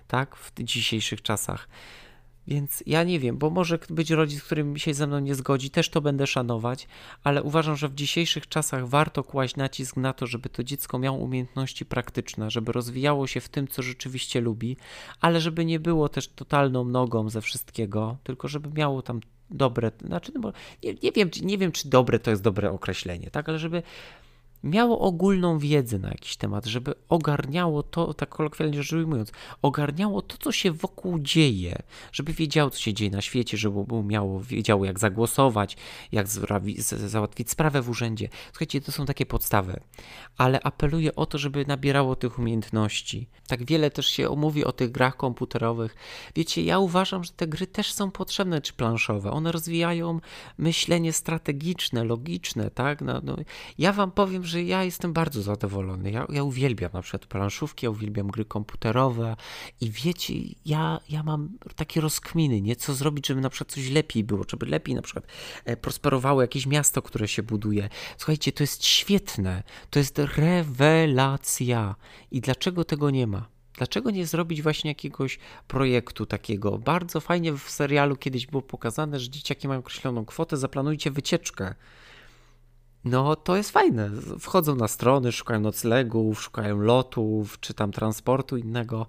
tak, w dzisiejszych czasach. Więc ja nie wiem, bo może być rodzic, który się ze mną nie zgodzi, też to będę szanować, ale uważam, że w dzisiejszych czasach warto kłaść nacisk na to, żeby to dziecko miało umiejętności praktyczne, żeby rozwijało się w tym, co rzeczywiście lubi, ale żeby nie było też totalną nogą ze wszystkiego, tylko żeby miało tam dobre, znaczy, no nie, nie, wiem, nie wiem, czy dobre to jest dobre określenie, tak, ale żeby miało ogólną wiedzę na jakiś temat, żeby ogarniało to, tak kolokwialnie rzecz ujmując, ogarniało to, co się wokół dzieje, żeby wiedziało, co się dzieje na świecie, żeby miało, wiedziało, jak zagłosować, jak załatwić sprawę w urzędzie. Słuchajcie, to są takie podstawy, ale apeluję o to, żeby nabierało tych umiejętności. Tak wiele też się mówi o tych grach komputerowych. Wiecie, ja uważam, że te gry też są potrzebne, czy planszowe. One rozwijają myślenie strategiczne, logiczne, tak? No, no, ja wam powiem, że ja jestem bardzo zadowolony. Ja, ja uwielbiam na przykład planszówki, ja uwielbiam gry komputerowe i wiecie, ja, ja mam takie rozkminy, nie? Co zrobić, żeby na przykład coś lepiej było, żeby lepiej na przykład e, prosperowało jakieś miasto, które się buduje. Słuchajcie, to jest świetne. To jest rewelacja. I dlaczego tego nie ma? Dlaczego nie zrobić właśnie jakiegoś projektu takiego? Bardzo fajnie w serialu kiedyś było pokazane, że dzieciaki mają określoną kwotę, zaplanujcie wycieczkę no to jest fajne. Wchodzą na strony, szukają noclegów, szukają lotów, czy tam transportu innego.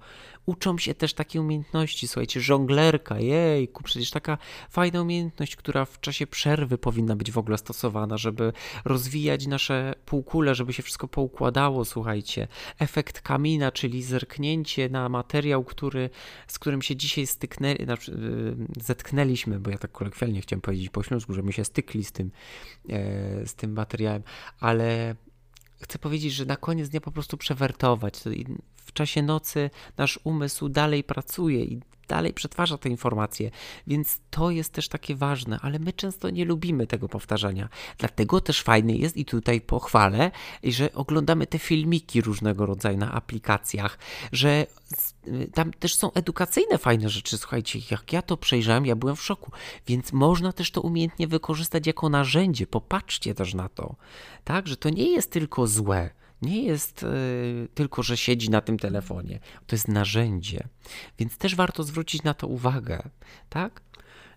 Uczą się też takiej umiejętności, słuchajcie, żonglerka, jejku, przecież taka fajna umiejętność, która w czasie przerwy powinna być w ogóle stosowana, żeby rozwijać nasze półkule, żeby się wszystko poukładało, słuchajcie. Efekt kamina, czyli zerknięcie na materiał, który, z którym się dzisiaj styknęli, znaczy, yy, zetknęliśmy, bo ja tak kolokwialnie chciałem powiedzieć po śląsku, że my się stykli z tym, e, z tym materiałem, ale chcę powiedzieć, że na koniec dnia po prostu przewertować. W czasie nocy nasz umysł dalej pracuje i dalej przetwarza te informacje, więc to jest też takie ważne, ale my często nie lubimy tego powtarzania. Dlatego też fajny jest i tutaj pochwalę, że oglądamy te filmiki różnego rodzaju na aplikacjach, że y, tam też są edukacyjne fajne rzeczy. Słuchajcie, jak ja to przejrzałem, ja byłem w szoku, więc można też to umiejętnie wykorzystać jako narzędzie. Popatrzcie też na to, tak, że to nie jest tylko złe nie jest y, tylko, że siedzi na tym telefonie. To jest narzędzie. Więc też warto zwrócić na to uwagę, tak?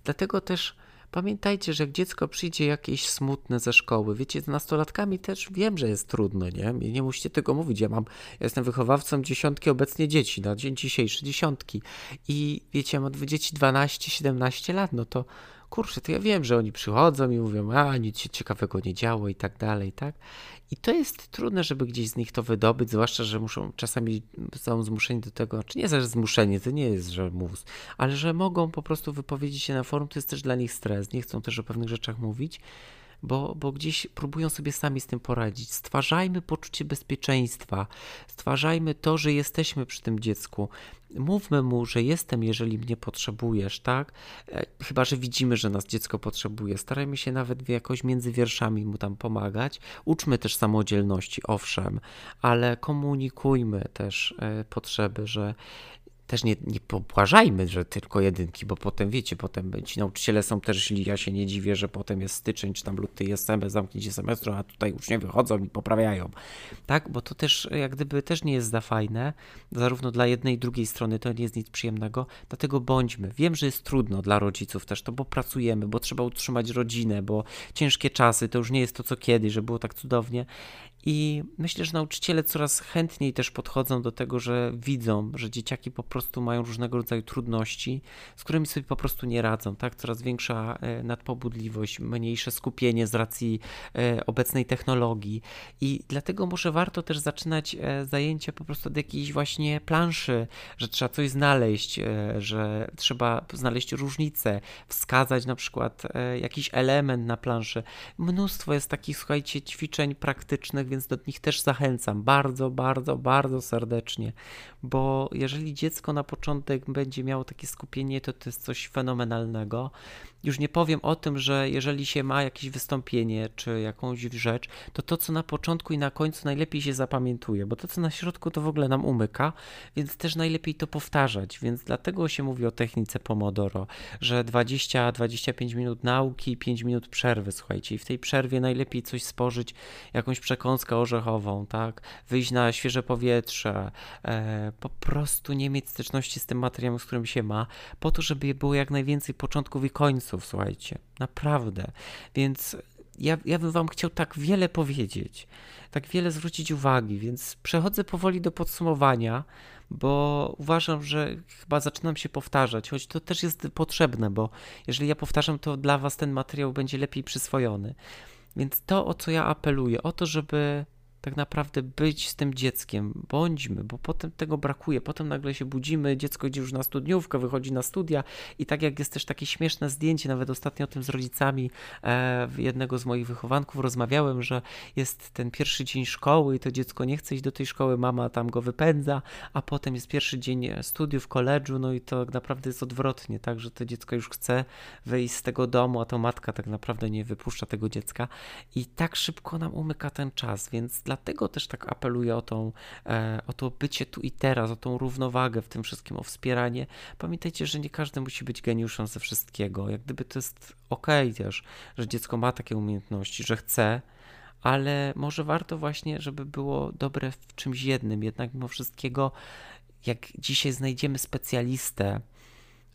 Dlatego też pamiętajcie, że jak dziecko przyjdzie jakieś smutne ze szkoły, wiecie, z nastolatkami też wiem, że jest trudno, nie? Nie musicie tego mówić. Ja mam, ja jestem wychowawcą dziesiątki obecnie dzieci, na dzień dzisiejszy dziesiątki. I wiecie, mam dzieci 12-17 lat, no to kurczę, to ja wiem, że oni przychodzą i mówią, a nic się ciekawego nie działo i tak dalej, tak? I to jest trudne, żeby gdzieś z nich to wydobyć, zwłaszcza, że muszą czasami są zmuszeni do tego, czy nie, że zmuszenie, to nie jest, że mus, ale że mogą po prostu wypowiedzieć się na forum, to jest też dla nich stres, nie chcą też o pewnych rzeczach mówić, bo, bo gdzieś próbują sobie sami z tym poradzić. Stwarzajmy poczucie bezpieczeństwa, stwarzajmy to, że jesteśmy przy tym dziecku. Mówmy mu, że jestem, jeżeli mnie potrzebujesz, tak? E, chyba, że widzimy, że nas dziecko potrzebuje. Starajmy się nawet jakoś między wierszami mu tam pomagać. Uczmy też samodzielności, owszem, ale komunikujmy też e, potrzeby, że też nie, nie pobłażajmy, że tylko jedynki, bo potem wiecie, potem ci nauczyciele są też źli. Ja się nie dziwię, że potem jest styczeń, czy tam luty jest semestr, zamknięcie semestru, a tutaj uczniowie wychodzą i poprawiają. Tak, bo to też jak gdyby też nie jest za fajne, zarówno dla jednej i drugiej strony to nie jest nic przyjemnego, dlatego bądźmy. Wiem, że jest trudno dla rodziców też to, bo pracujemy, bo trzeba utrzymać rodzinę, bo ciężkie czasy, to już nie jest to co kiedyś, że było tak cudownie i myślę, że nauczyciele coraz chętniej też podchodzą do tego, że widzą, że dzieciaki po prostu mają różnego rodzaju trudności, z którymi sobie po prostu nie radzą. Tak? Coraz większa e, nadpobudliwość, mniejsze skupienie z racji e, obecnej technologii. I dlatego może warto też zaczynać e, zajęcia po prostu od jakiejś właśnie planszy, że trzeba coś znaleźć, że trzeba znaleźć różnicę, wskazać na przykład jakiś element na planszy. Mnóstwo jest takich, słuchajcie, ćwiczeń praktycznych, więc do nich też zachęcam bardzo, bardzo, bardzo serdecznie, bo jeżeli dziecko na początek będzie miało takie skupienie, to to jest coś fenomenalnego. Już nie powiem o tym, że jeżeli się ma jakieś wystąpienie czy jakąś rzecz, to to, co na początku i na końcu najlepiej się zapamiętuje, bo to, co na środku, to w ogóle nam umyka, więc też najlepiej to powtarzać. Więc dlatego się mówi o technice Pomodoro, że 20-25 minut nauki i 5 minut przerwy, słuchajcie, i w tej przerwie najlepiej coś spożyć, jakąś przekąskę orzechową, tak? Wyjść na świeże powietrze, e, po prostu nie mieć styczności z tym materiałem, z którym się ma, po to, żeby było jak najwięcej początków i końców słuchajcie, naprawdę. Więc ja, ja bym Wam chciał tak wiele powiedzieć, tak wiele zwrócić uwagi, więc przechodzę powoli do podsumowania, bo uważam, że chyba zaczynam się powtarzać, choć to też jest potrzebne, bo jeżeli ja powtarzam, to dla Was ten materiał będzie lepiej przyswojony. Więc to, o co ja apeluję, o to, żeby tak naprawdę być z tym dzieckiem, bądźmy, bo potem tego brakuje. Potem nagle się budzimy, dziecko idzie już na studniówkę, wychodzi na studia i tak jak jest też takie śmieszne zdjęcie, nawet ostatnio o tym z rodzicami e, jednego z moich wychowanków rozmawiałem, że jest ten pierwszy dzień szkoły i to dziecko nie chce iść do tej szkoły, mama tam go wypędza, a potem jest pierwszy dzień studiów, koledżu, no i to tak naprawdę jest odwrotnie, tak, że to dziecko już chce wyjść z tego domu, a to matka tak naprawdę nie wypuszcza tego dziecka i tak szybko nam umyka ten czas, więc dla Dlatego też tak apeluję o, tą, e, o to bycie tu i teraz, o tą równowagę w tym wszystkim, o wspieranie. Pamiętajcie, że nie każdy musi być geniuszem ze wszystkiego. Jak gdyby to jest ok też, że dziecko ma takie umiejętności, że chce, ale może warto właśnie, żeby było dobre w czymś jednym. Jednak mimo wszystkiego, jak dzisiaj znajdziemy specjalistę,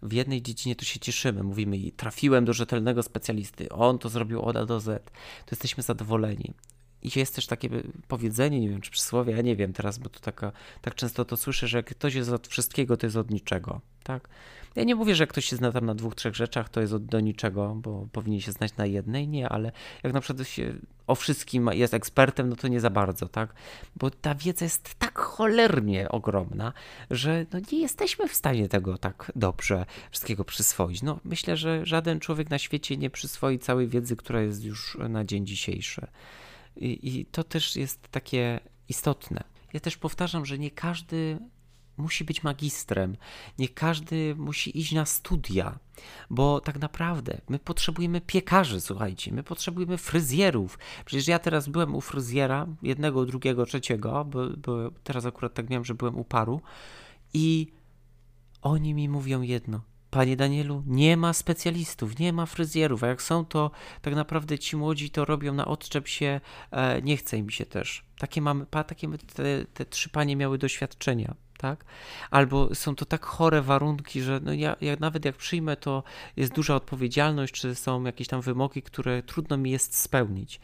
w jednej dziedzinie to się cieszymy, mówimy i trafiłem do rzetelnego specjalisty, on to zrobił od A do Z, to jesteśmy zadowoleni i jest też takie powiedzenie, nie wiem, czy przysłowie, ja nie wiem teraz, bo to taka, tak często to słyszę, że jak ktoś jest od wszystkiego, to jest od niczego, tak? Ja nie mówię, że jak ktoś się zna tam na dwóch, trzech rzeczach, to jest od do niczego, bo powinien się znać na jednej, nie, ale jak na przykład się o wszystkim jest ekspertem, no to nie za bardzo, tak? Bo ta wiedza jest tak cholernie ogromna, że no nie jesteśmy w stanie tego tak dobrze wszystkiego przyswoić. No myślę, że żaden człowiek na świecie nie przyswoi całej wiedzy, która jest już na dzień dzisiejszy. I, I, to też jest takie istotne. Ja też powtarzam, że nie każdy musi być magistrem, nie każdy musi iść na studia, bo tak naprawdę my potrzebujemy piekarzy, słuchajcie, my potrzebujemy fryzjerów. Przecież ja teraz byłem u fryzjera, jednego, drugiego, trzeciego, bo, bo teraz akurat tak miałem, że byłem u paru i oni mi mówią jedno – Panie Danielu, nie ma specjalistów, nie ma fryzjerów, a jak są, to tak naprawdę ci młodzi to robią na odczep się, e, nie chce im się też. Takie mamy, pa, takie te, te trzy panie miały doświadczenia, tak? Albo są to tak chore warunki, że no ja, ja nawet jak przyjmę, to jest duża odpowiedzialność, czy są jakieś tam wymogi, które trudno mi jest spełnić.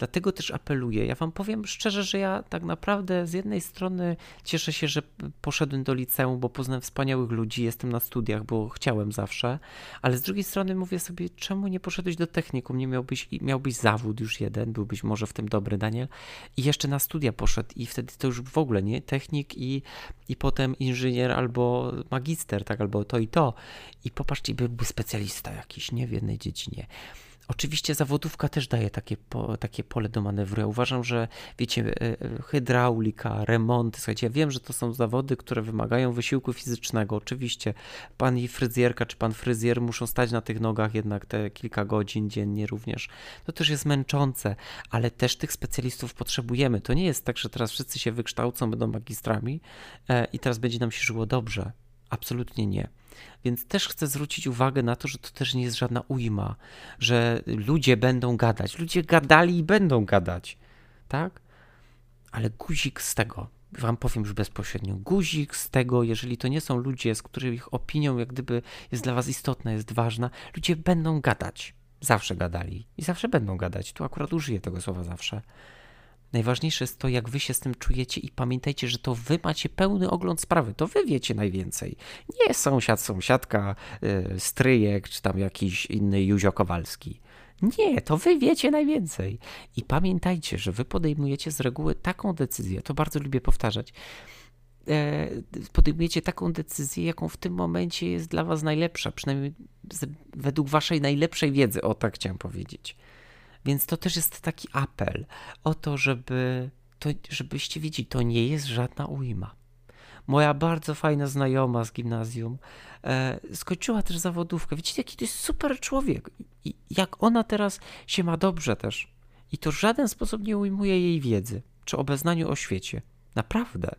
Dlatego też apeluję. Ja Wam powiem szczerze, że ja tak naprawdę z jednej strony cieszę się, że poszedłem do liceum, bo poznałem wspaniałych ludzi, jestem na studiach, bo chciałem zawsze, ale z drugiej strony mówię sobie, czemu nie poszedłeś do technikum? Nie miałbyś, miałbyś zawód już jeden, byłbyś może w tym dobry, Daniel, i jeszcze na studia poszedł, i wtedy to już w ogóle nie technik i, i potem inżynier albo magister, tak, albo to i to. I popatrzcie, byłby specjalista jakiś, nie w jednej dziedzinie. Oczywiście zawodówka też daje takie, po, takie pole do manewru. Ja uważam, że wiecie, e, e, hydraulika, remonty, słuchajcie, ja wiem, że to są zawody, które wymagają wysiłku fizycznego. Oczywiście pani fryzjerka czy pan fryzjer muszą stać na tych nogach jednak te kilka godzin dziennie również. To też jest męczące, ale też tych specjalistów potrzebujemy. To nie jest tak, że teraz wszyscy się wykształcą, będą magistrami e, i teraz będzie nam się żyło dobrze. Absolutnie nie. Więc też chcę zwrócić uwagę na to, że to też nie jest żadna ujma, że ludzie będą gadać. Ludzie gadali i będą gadać, tak? Ale guzik z tego, wam powiem już bezpośrednio, guzik z tego, jeżeli to nie są ludzie, z których opinią jak gdyby jest dla was istotna, jest ważna, ludzie będą gadać. Zawsze gadali i zawsze będą gadać. Tu akurat użyję tego słowa zawsze. Najważniejsze jest to, jak wy się z tym czujecie i pamiętajcie, że to wy macie pełny ogląd sprawy, to wy wiecie najwięcej. Nie sąsiad, sąsiadka, yy, stryjek, czy tam jakiś inny Józio Kowalski. Nie, to wy wiecie najwięcej. I pamiętajcie, że wy podejmujecie z reguły taką decyzję, to bardzo lubię powtarzać, e, podejmujecie taką decyzję, jaką w tym momencie jest dla was najlepsza, przynajmniej według waszej najlepszej wiedzy, o tak chciałem powiedzieć. Więc to też jest taki apel o to, żeby to, żebyście wiedzieli, to nie jest żadna ujma. Moja bardzo fajna znajoma z gimnazjum e, skończyła też zawodówkę. Widzicie, jaki to jest super człowiek. I jak ona teraz się ma dobrze też. I to w żaden sposób nie ujmuje jej wiedzy czy obeznaniu o świecie. Naprawdę.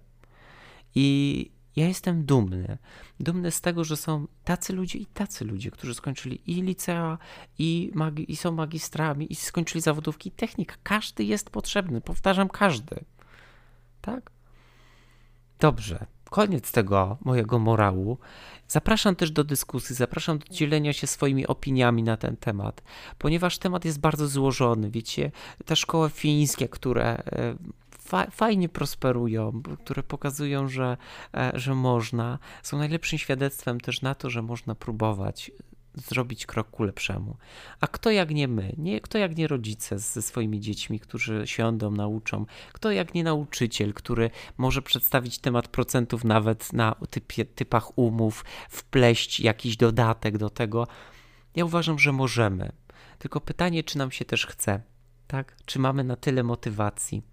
I ja jestem dumny. Dumny z tego, że są tacy ludzie i tacy ludzie, którzy skończyli i licea, i, magi- i są magistrami, i skończyli zawodówki i technik. Każdy jest potrzebny. Powtarzam, każdy. Tak? Dobrze. Koniec tego mojego morału. Zapraszam też do dyskusji, zapraszam do dzielenia się swoimi opiniami na ten temat, ponieważ temat jest bardzo złożony. Wiecie, te szkoły fińskie, które e, fajnie prosperują, które pokazują, że, e, że można, są najlepszym świadectwem też na to, że można próbować zrobić krok ku lepszemu. A kto jak nie my, nie, kto jak nie rodzice ze swoimi dziećmi, którzy siądą, nauczą, kto jak nie nauczyciel, który może przedstawić temat procentów nawet na typie, typach umów, wpleść jakiś dodatek do tego. Ja uważam, że możemy. Tylko pytanie, czy nam się też chce tak? Czy mamy na tyle motywacji?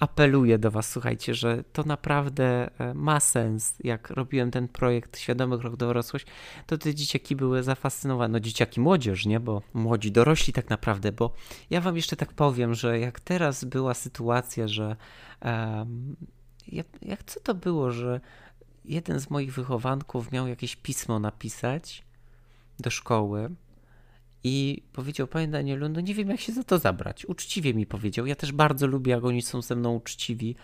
Apeluję do Was, słuchajcie, że to naprawdę e, ma sens. Jak robiłem ten projekt Świadomy Krok Dorosłość, to te dzieciaki były zafascynowane. No, dzieciaki młodzież, nie? Bo młodzi dorośli tak naprawdę, bo ja Wam jeszcze tak powiem, że jak teraz była sytuacja, że. Um, jak, jak co to było, że jeden z moich wychowanków miał jakieś pismo napisać do szkoły i powiedział, panie Danielu, no nie wiem jak się za to zabrać. Uczciwie mi powiedział. Ja też bardzo lubię, jak oni są ze mną uczciwi.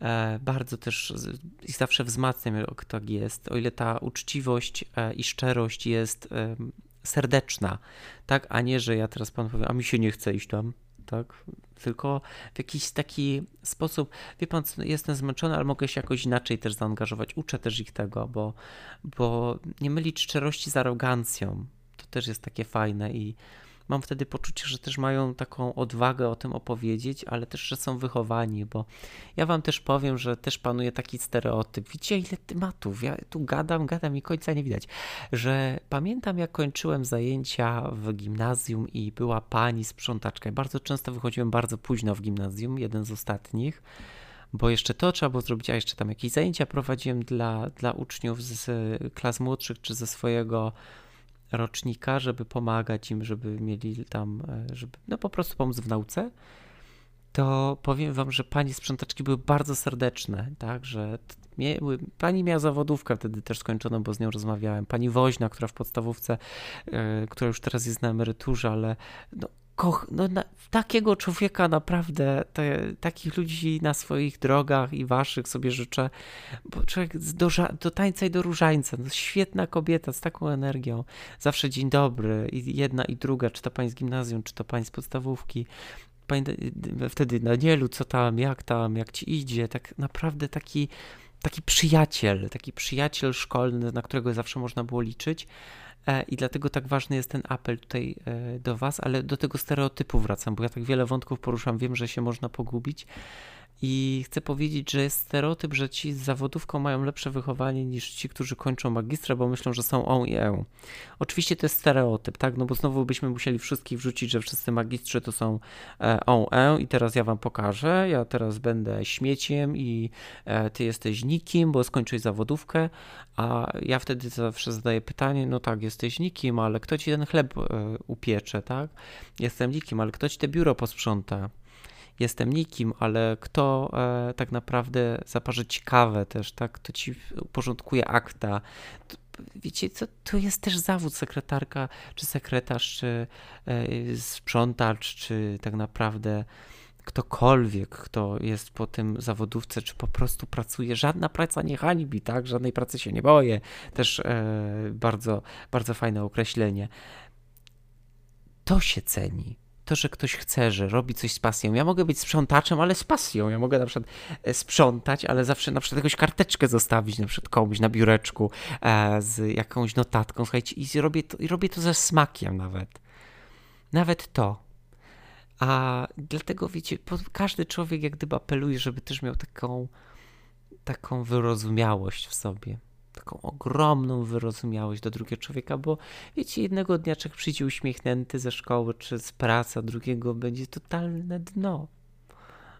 E, bardzo też i zawsze wzmacniam, jak tak jest. O ile ta uczciwość e, i szczerość jest serdeczna, tak, a nie, że ja teraz panu powiem, a mi się nie chce iść tam, tak? Tylko w jakiś taki sposób, wie pan, jestem zmęczony, ale mogę się jakoś inaczej też zaangażować. Uczę też ich tego, bo, bo nie mylić szczerości z arogancją. Też jest takie fajne i mam wtedy poczucie, że też mają taką odwagę o tym opowiedzieć, ale też, że są wychowani, bo ja wam też powiem, że też panuje taki stereotyp. Widzicie, ile tematów, ja tu gadam, gadam i końca nie widać, że pamiętam, jak kończyłem zajęcia w gimnazjum i była pani sprzątaczka. Bardzo często wychodziłem bardzo późno w gimnazjum, jeden z ostatnich, bo jeszcze to trzeba było zrobić, a jeszcze tam jakieś zajęcia prowadziłem dla, dla uczniów z klas młodszych czy ze swojego rocznika, żeby pomagać im, żeby mieli tam, e, żeby no po prostu pomóc w nauce, to powiem wam, że pani sprzątaczki były bardzo serdeczne, tak, że miały, pani miała zawodówkę wtedy też skończoną, bo z nią rozmawiałem, pani Woźna, która w podstawówce, yy, która już teraz jest na emeryturze, ale no, koch, no, na, takiego człowieka naprawdę, te, takich ludzi na swoich drogach i waszych sobie życzę, bo człowiek do, do tańca i do różańca, no, świetna kobieta z taką energią, zawsze dzień dobry i jedna i druga, czy to pani z gimnazjum, czy to pani z podstawówki, pani wtedy Danielu, co tam, jak tam, jak ci idzie, tak naprawdę taki, taki przyjaciel, taki przyjaciel szkolny, na którego zawsze można było liczyć, E, I dlatego tak ważny jest ten apel tutaj e, do Was, ale do tego stereotypu wracam, bo ja tak wiele wątków poruszam, wiem, że się można pogubić. I chcę powiedzieć, że jest stereotyp, że ci z zawodówką mają lepsze wychowanie niż ci, którzy kończą magistra, bo myślą, że są on i e. Oczywiście to jest stereotyp, tak? No bo znowu byśmy musieli wszystkich wrzucić, że wszyscy magistrzy to są e, on e i teraz ja wam pokażę, ja teraz będę śmieciem i e, ty jesteś nikim, bo skończyłeś zawodówkę, a ja wtedy zawsze zadaję pytanie, no tak, jesteś nikim, ale kto ci ten chleb e, upiecze, tak? Jestem nikim, ale kto ci te biuro posprząta? Jestem nikim, ale kto e, tak naprawdę zaparzy ci kawę też, tak? Kto ci porządkuje akta. To, wiecie, to, to jest też zawód sekretarka, czy sekretarz, czy e, sprzątacz, czy tak naprawdę ktokolwiek, kto jest po tym zawodówce, czy po prostu pracuje, żadna praca nie hańbi, tak? Żadnej pracy się nie boję. Też e, bardzo, bardzo fajne określenie. To się ceni to, że ktoś chce, że robi coś z pasją. Ja mogę być sprzątaczem, ale z pasją. Ja mogę na przykład e, sprzątać, ale zawsze na przykład jakąś karteczkę zostawić na przykład komuś na biureczku e, z jakąś notatką, słuchajcie, i robię to, i robię to ze smakiem nawet. Nawet to. A dlatego, wiecie, każdy człowiek jak gdyby apeluje, żeby też miał taką, taką wyrozumiałość w sobie taką ogromną wyrozumiałość do drugiego człowieka, bo wiecie, jednego dnia człowiek przyjdzie uśmiechnięty ze szkoły czy z pracy, a drugiego będzie totalne dno.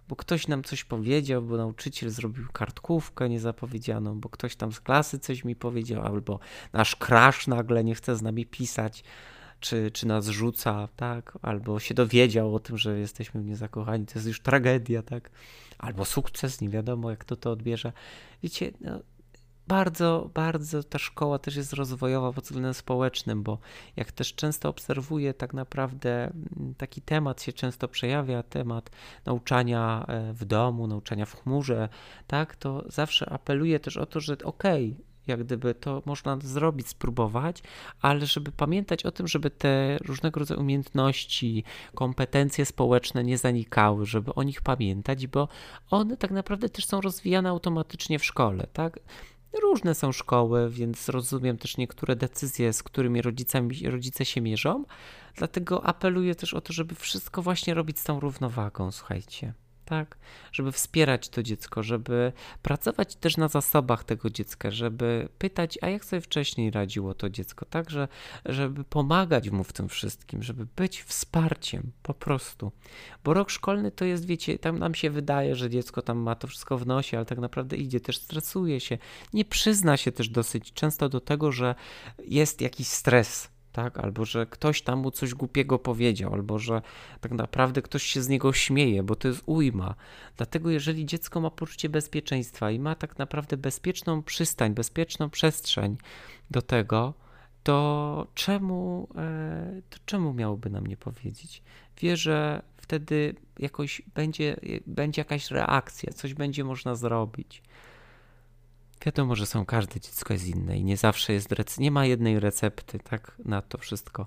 Bo ktoś nam coś powiedział, bo nauczyciel zrobił kartkówkę niezapowiedzianą, bo ktoś tam z klasy coś mi powiedział, albo nasz crash nagle nie chce z nami pisać, czy, czy nas rzuca, tak? Albo się dowiedział o tym, że jesteśmy w nie zakochani, to jest już tragedia, tak? Albo sukces, nie wiadomo jak to to odbierze. Wiecie, no, bardzo, bardzo ta szkoła też jest rozwojowa pod względem społecznym, bo jak też często obserwuję, tak naprawdę mm, taki temat się często przejawia, temat nauczania e, w domu, nauczania w chmurze, tak, to zawsze apeluję też o to, że okej, okay, jak gdyby to można zrobić, spróbować, ale żeby pamiętać o tym, żeby te różnego rodzaju umiejętności, kompetencje społeczne nie zanikały, żeby o nich pamiętać, bo one tak naprawdę też są rozwijane automatycznie w szkole, tak? Różne są szkoły, więc rozumiem też niektóre decyzje, z którymi rodzicami, rodzice się mierzą. Dlatego apeluję też o to, żeby wszystko właśnie robić z tą równowagą, słuchajcie tak? Żeby wspierać to dziecko, żeby pracować też na zasobach tego dziecka, żeby pytać, a jak sobie wcześniej radziło to dziecko, tak? Że, żeby pomagać mu w tym wszystkim, żeby być wsparciem po prostu. Bo rok szkolny to jest, wiecie, tam nam się wydaje, że dziecko tam ma to wszystko w nosie, ale tak naprawdę idzie, też stresuje się. Nie przyzna się też dosyć często do tego, że jest jakiś stres tak? Albo że ktoś tam mu coś głupiego powiedział, albo że tak naprawdę ktoś się z niego śmieje, bo to jest ujma. Dlatego jeżeli dziecko ma poczucie bezpieczeństwa i ma tak naprawdę bezpieczną przystań, bezpieczną przestrzeń do tego, to czemu, e, to czemu miałoby nam nie powiedzieć? Wie, że wtedy jakoś będzie, będzie jakaś reakcja, coś będzie można zrobić. Wiadomo, że są, każde dziecko jest inne i nie zawsze jest, nie ma jednej recepty, tak, na to wszystko.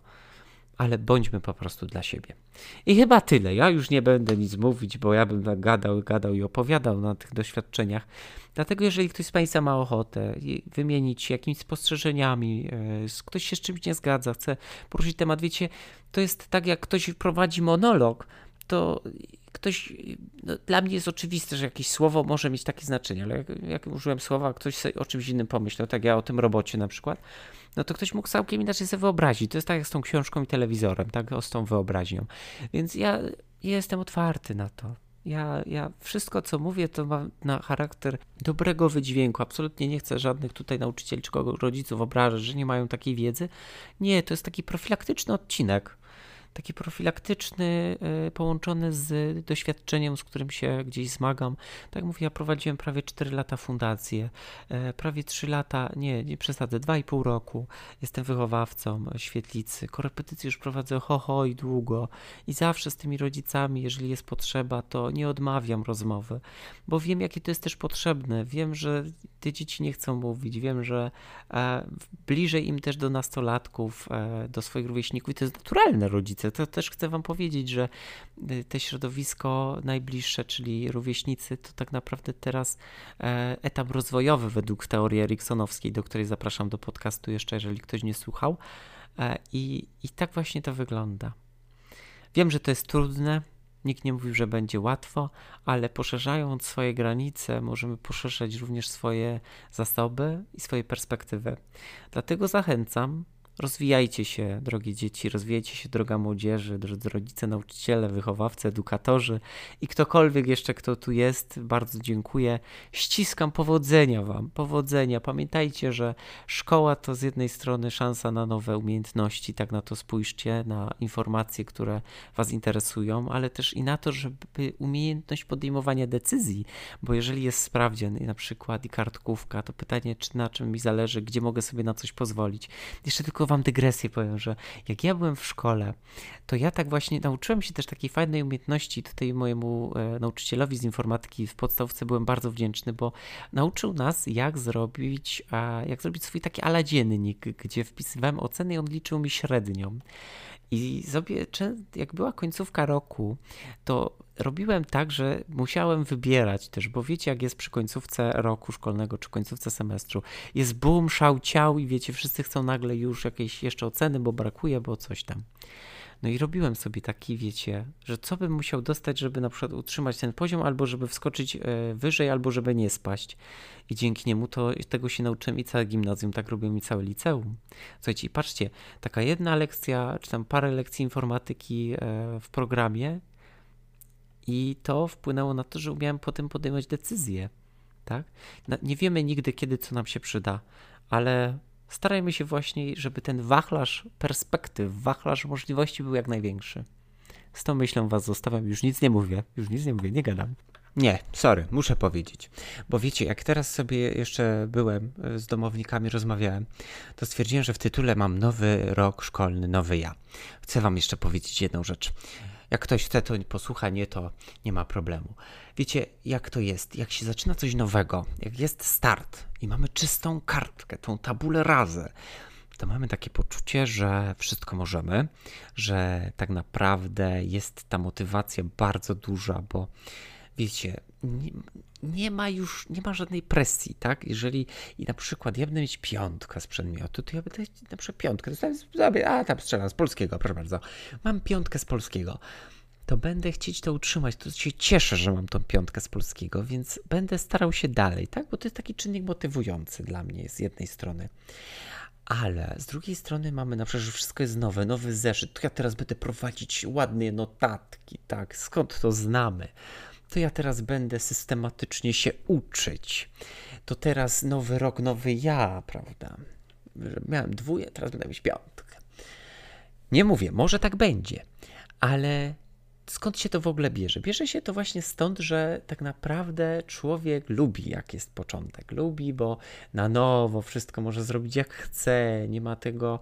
ale bądźmy po prostu dla siebie. I chyba tyle. Ja już nie będę nic mówić, bo ja bym tak gadał, gadał i opowiadał na tych doświadczeniach. Dlatego, jeżeli ktoś z Państwa ma ochotę wymienić się jakimiś spostrzeżeniami, e, ktoś się z czymś nie zgadza, chce poruszyć temat, wiecie, to jest tak, jak ktoś prowadzi monolog, to ktoś, no, dla mnie jest oczywiste, że jakieś słowo może mieć takie znaczenie, ale jak, jak użyłem słowa, ktoś sobie o czymś innym pomyślał, tak ja o tym robocie na przykład, no to ktoś mógł całkiem inaczej sobie wyobrazić. To jest tak jak z tą książką i telewizorem, tak, o z tą wyobraźnią. Więc ja jestem otwarty na to. Ja, ja wszystko, co mówię, to ma na charakter dobrego wydźwięku. Absolutnie nie chcę żadnych tutaj nauczycieli czy rodziców obrażać, że nie mają takiej wiedzy. Nie, to jest taki profilaktyczny odcinek taki profilaktyczny, e, połączony z doświadczeniem, z którym się gdzieś zmagam. Tak mówię, ja prowadziłem prawie 4 lata fundację, e, prawie 3 lata, nie, nie przesadzę, 2,5 roku. Jestem wychowawcą świetlicy. Korepetycje już prowadzę ho, ho i długo. I zawsze z tymi rodzicami, jeżeli jest potrzeba, to nie odmawiam rozmowy, bo wiem, jakie to jest też potrzebne. Wiem, że te dzieci nie chcą mówić. Wiem, że e, bliżej im też do nastolatków, do swoich rówieśników i to jest naturalne rodzice to też chcę Wam powiedzieć, że y, te środowisko najbliższe, czyli rówieśnicy, to tak naprawdę teraz e, etap rozwojowy według teorii eriksonowskiej, do której zapraszam do podcastu jeszcze, jeżeli ktoś nie słuchał. E, I, I tak właśnie to wygląda. Wiem, że to jest trudne, Nikt nie mówił, że będzie łatwo, ale poszerzając swoje granice, możemy poszerzać również swoje zasoby i swoje perspektywy. Dlatego zachęcam Rozwijajcie się, drogie dzieci, rozwijajcie się, droga młodzieży, drodzy rodzice, nauczyciele, wychowawcy, edukatorzy i ktokolwiek jeszcze, kto tu jest. Bardzo dziękuję. Ściskam powodzenia Wam, powodzenia. Pamiętajcie, że szkoła to z jednej strony szansa na nowe umiejętności, tak na to spójrzcie, na informacje, które Was interesują, ale też i na to, żeby umiejętność podejmowania decyzji, bo jeżeli jest sprawdzian na przykład i kartkówka, to pytanie, czy na czym mi zależy, gdzie mogę sobie na coś pozwolić. Jeszcze tylko wam dygresję powiem, że jak ja byłem w szkole, to ja tak właśnie nauczyłem się też takiej fajnej umiejętności. Tutaj mojemu e, nauczycielowi z informatyki w podstawce byłem bardzo wdzięczny, bo nauczył nas, jak zrobić, jak zrobić swój taki ala dziennik, gdzie wpisywałem oceny i on liczył mi średnią. I sobie, jak była końcówka roku, to robiłem tak, że musiałem wybierać też, bo wiecie, jak jest przy końcówce roku szkolnego czy końcówce semestru. Jest boom, szał, ciał i wiecie, wszyscy chcą nagle już jakieś jeszcze oceny, bo brakuje, bo coś tam. No i robiłem sobie taki, wiecie, że co bym musiał dostać, żeby na przykład utrzymać ten poziom, albo żeby wskoczyć e, wyżej, albo żeby nie spaść. I dzięki niemu to tego się nauczyłem i całe gimnazjum, tak robiłem i całe liceum. Słuchajcie, patrzcie, taka jedna lekcja, czy tam parę lekcji informatyki e, w programie i to wpłynęło na to, że umiałem potem podejmować decyzje. Tak? Nie wiemy nigdy, kiedy co nam się przyda, ale starajmy się właśnie, żeby ten wachlarz perspektyw, wachlarz możliwości był jak największy. Z tą myślą was zostawiam, już nic nie mówię, już nic nie mówię, nie gadam. Nie, sorry, muszę powiedzieć. Bo wiecie, jak teraz sobie jeszcze byłem e, z domownikami, rozmawiałem, to stwierdziłem, że w tytule mam nowy rok szkolny, nowy ja. Chcę wam jeszcze powiedzieć jedną rzecz. Jak ktoś chce, to posłucha, nie, to nie ma problemu. Wiecie, jak to jest? Jak się zaczyna coś nowego, jak jest start i mamy czystą kartkę, tą tabulę razę, to mamy takie poczucie, że wszystko możemy, że tak naprawdę jest ta motywacja bardzo duża, bo wiecie, nie, nie, ma już, nie ma żadnej presji, tak? Jeżeli i na przykład ja będę mieć piątkę z przedmiotu, to ja będę na przykład piątkę, sobie, a tam strzelam z polskiego, proszę bardzo, mam piątkę z polskiego, to będę chcieć to utrzymać, to się cieszę, że mam tą piątkę z polskiego, więc będę starał się dalej, tak? Bo to jest taki czynnik motywujący dla mnie z jednej strony. Ale z drugiej strony mamy na przykład, że wszystko jest nowe, nowy zeszyt. To ja teraz będę prowadzić ładne notatki, tak? Skąd to znamy? To ja teraz będę systematycznie się uczyć. To teraz nowy rok, nowy ja, prawda? Miałem dwóje, teraz będę mieć piątkę. Nie mówię, może tak będzie, ale skąd się to w ogóle bierze? Bierze się to właśnie stąd, że tak naprawdę człowiek lubi, jak jest początek. Lubi, bo na nowo wszystko może zrobić jak chce, nie ma tego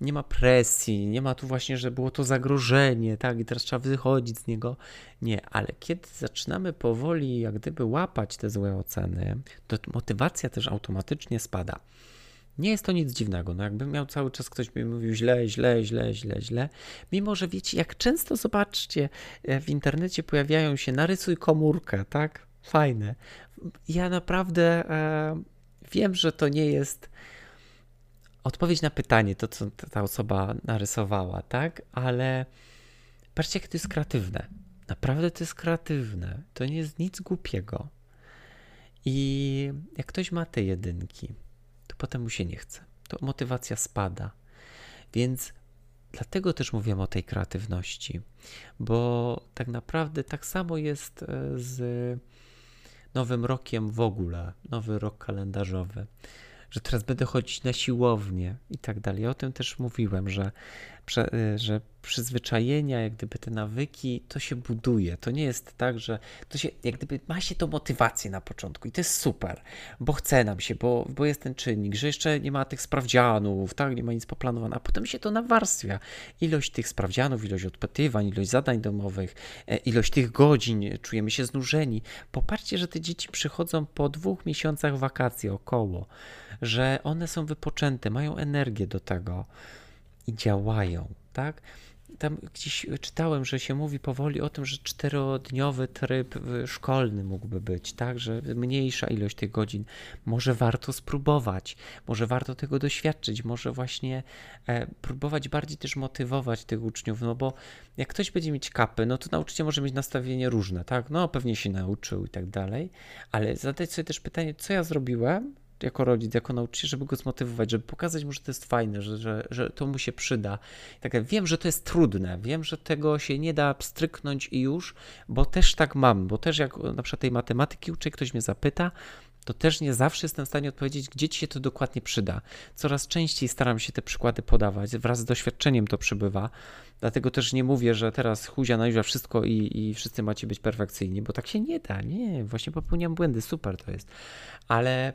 nie ma presji, nie ma tu właśnie, że było to zagrożenie, tak, i teraz trzeba wychodzić z niego. Nie, ale kiedy zaczynamy powoli, jak gdyby łapać te złe oceny, to motywacja też automatycznie spada. Nie jest to nic dziwnego. No jakbym miał cały czas ktoś mi mówił źle, źle, źle, źle, źle. Mimo, że wiecie, jak często zobaczcie, e, w internecie pojawiają się narysuj komórkę, tak? Fajne. Ja naprawdę e, wiem, że to nie jest odpowiedź na pytanie, to co ta osoba narysowała, tak? Ale patrzcie, jak to jest kreatywne. Naprawdę to jest kreatywne. To nie jest nic głupiego. I jak ktoś ma te jedynki, potem mu się nie chce. To motywacja spada. Więc dlatego też mówiłem o tej kreatywności, bo tak naprawdę tak samo jest e, z nowym rokiem w ogóle, nowy rok kalendarzowy że teraz będę chodzić na siłownię i tak dalej. O tym też mówiłem, że, że przyzwyczajenia, jak gdyby te nawyki, to się buduje. To nie jest tak, że to się, jak gdyby ma się to motywację na początku i to jest super, bo chce nam się, bo, bo jest ten czynnik, że jeszcze nie ma tych sprawdzianów, tak, nie ma nic poplanowane, a potem się to nawarstwia. Ilość tych sprawdzianów, ilość odpytywań, ilość zadań domowych, e, ilość tych godzin, czujemy się znużeni. Popatrzcie, że te dzieci przychodzą po dwóch miesiącach wakacji około, że one są wypoczęte, mają energię do tego i działają, tak? Tam gdzieś czytałem, że się mówi powoli o tym, że czterodniowy tryb szkolny mógłby być, tak, że mniejsza ilość tych godzin. Może warto spróbować, może warto tego doświadczyć, może właśnie e, próbować bardziej też motywować tych uczniów, no bo jak ktoś będzie mieć kapy, no to nauczyciel może mieć nastawienie różne, tak, no pewnie się nauczył i tak dalej, ale zadać sobie też pytanie, co ja zrobiłem, jako rodzic, jako nauczyciel, żeby go zmotywować, żeby pokazać mu, że to jest fajne, że, że, że to mu się przyda. Tak, wiem, że to jest trudne, wiem, że tego się nie da pstryknąć i już, bo też tak mam, bo też jak na przykład tej matematyki uczę, ktoś mnie zapyta, to też nie zawsze jestem w stanie odpowiedzieć, gdzie ci się to dokładnie przyda. Coraz częściej staram się te przykłady podawać, wraz z doświadczeniem to przybywa. Dlatego też nie mówię, że teraz huzia najuża wszystko i, i wszyscy macie być perfekcyjni, bo tak się nie da. Nie, właśnie popełniam błędy, super to jest. Ale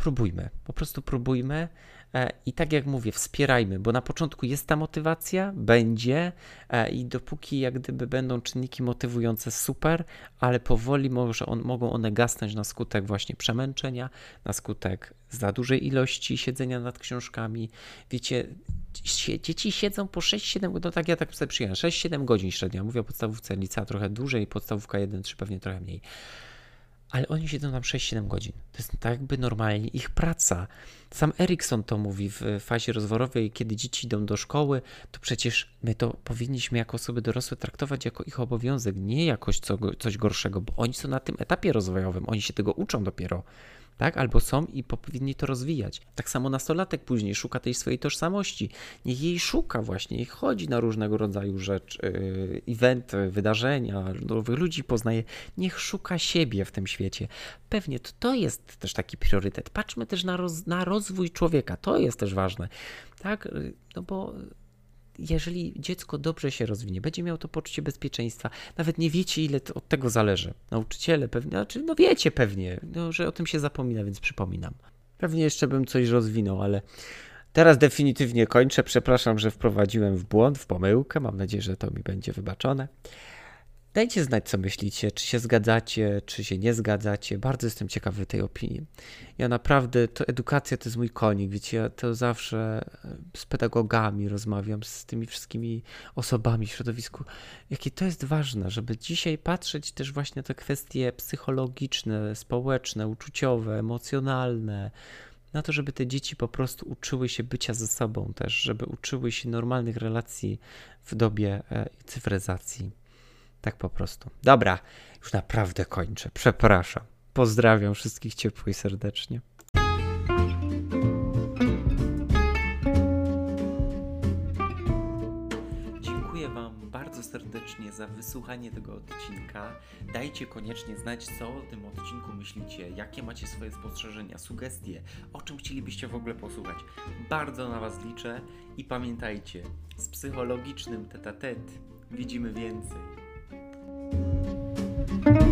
próbujmy, po prostu próbujmy e, i tak jak mówię, wspierajmy, bo na początku jest ta motywacja, będzie e, i dopóki jak gdyby będą czynniki motywujące, super, ale powoli może on, mogą one gasnąć na skutek właśnie przemęczenia, na skutek za dużej ilości siedzenia nad książkami. Wiecie, dzieci siedzą po 6-7, no tak ja tak sobie przyjąłem, 6-7 godzin średnio, mówię o podstawówce lica trochę dłużej, podstawówka 1-3 pewnie trochę mniej ale oni siedzą tam 6-7 godzin. To jest tak jakby normalnie ich praca. Sam Erikson to mówi w fazie rozworowej, kiedy dzieci idą do szkoły, to przecież my to powinniśmy jako osoby dorosłe traktować jako ich obowiązek, nie jako coś gorszego, bo oni są na tym etapie rozwojowym, oni się tego uczą dopiero tak? Albo są i powinni to rozwijać. Tak samo nastolatek później szuka tej swojej tożsamości. Niech jej szuka właśnie, niech chodzi na różnego rodzaju rzeczy, eventy, wydarzenia, nowych ludzi poznaje. Niech szuka siebie w tym świecie. Pewnie to, to jest też taki priorytet. Patrzmy też na, roz, na rozwój człowieka. To jest też ważne, tak? No bo jeżeli dziecko dobrze się rozwinie, będzie miało to poczucie bezpieczeństwa, nawet nie wiecie, ile od tego zależy. Nauczyciele pewnie, znaczy, no wiecie pewnie, no, że o tym się zapomina, więc przypominam. Pewnie jeszcze bym coś rozwinął, ale teraz definitywnie kończę. Przepraszam, że wprowadziłem w błąd, w pomyłkę. Mam nadzieję, że to mi będzie wybaczone. Dajcie znać, co myślicie, czy się zgadzacie, czy się nie zgadzacie. Bardzo jestem ciekawy tej opinii. Ja naprawdę, to edukacja to jest mój konik, wiecie, ja to zawsze e, z pedagogami rozmawiam, z tymi wszystkimi osobami w środowisku, jakie to jest ważne, żeby dzisiaj patrzeć też właśnie na te kwestie psychologiczne, społeczne, uczuciowe, emocjonalne, na to, żeby te dzieci po prostu uczyły się bycia ze sobą też, żeby uczyły się normalnych relacji w dobie e, cyfryzacji. Tak po prostu. Dobra, już naprawdę kończę. Przepraszam. Pozdrawiam wszystkich ciepło i serdecznie. Dziękuję Wam bardzo serdecznie za wysłuchanie tego odcinka. Dajcie koniecznie znać, co o tym odcinku myślicie, jakie macie swoje spostrzeżenia, sugestie, o czym chcielibyście w ogóle posłuchać. Bardzo na Was liczę i pamiętajcie, z psychologicznym tete widzimy więcej. thank you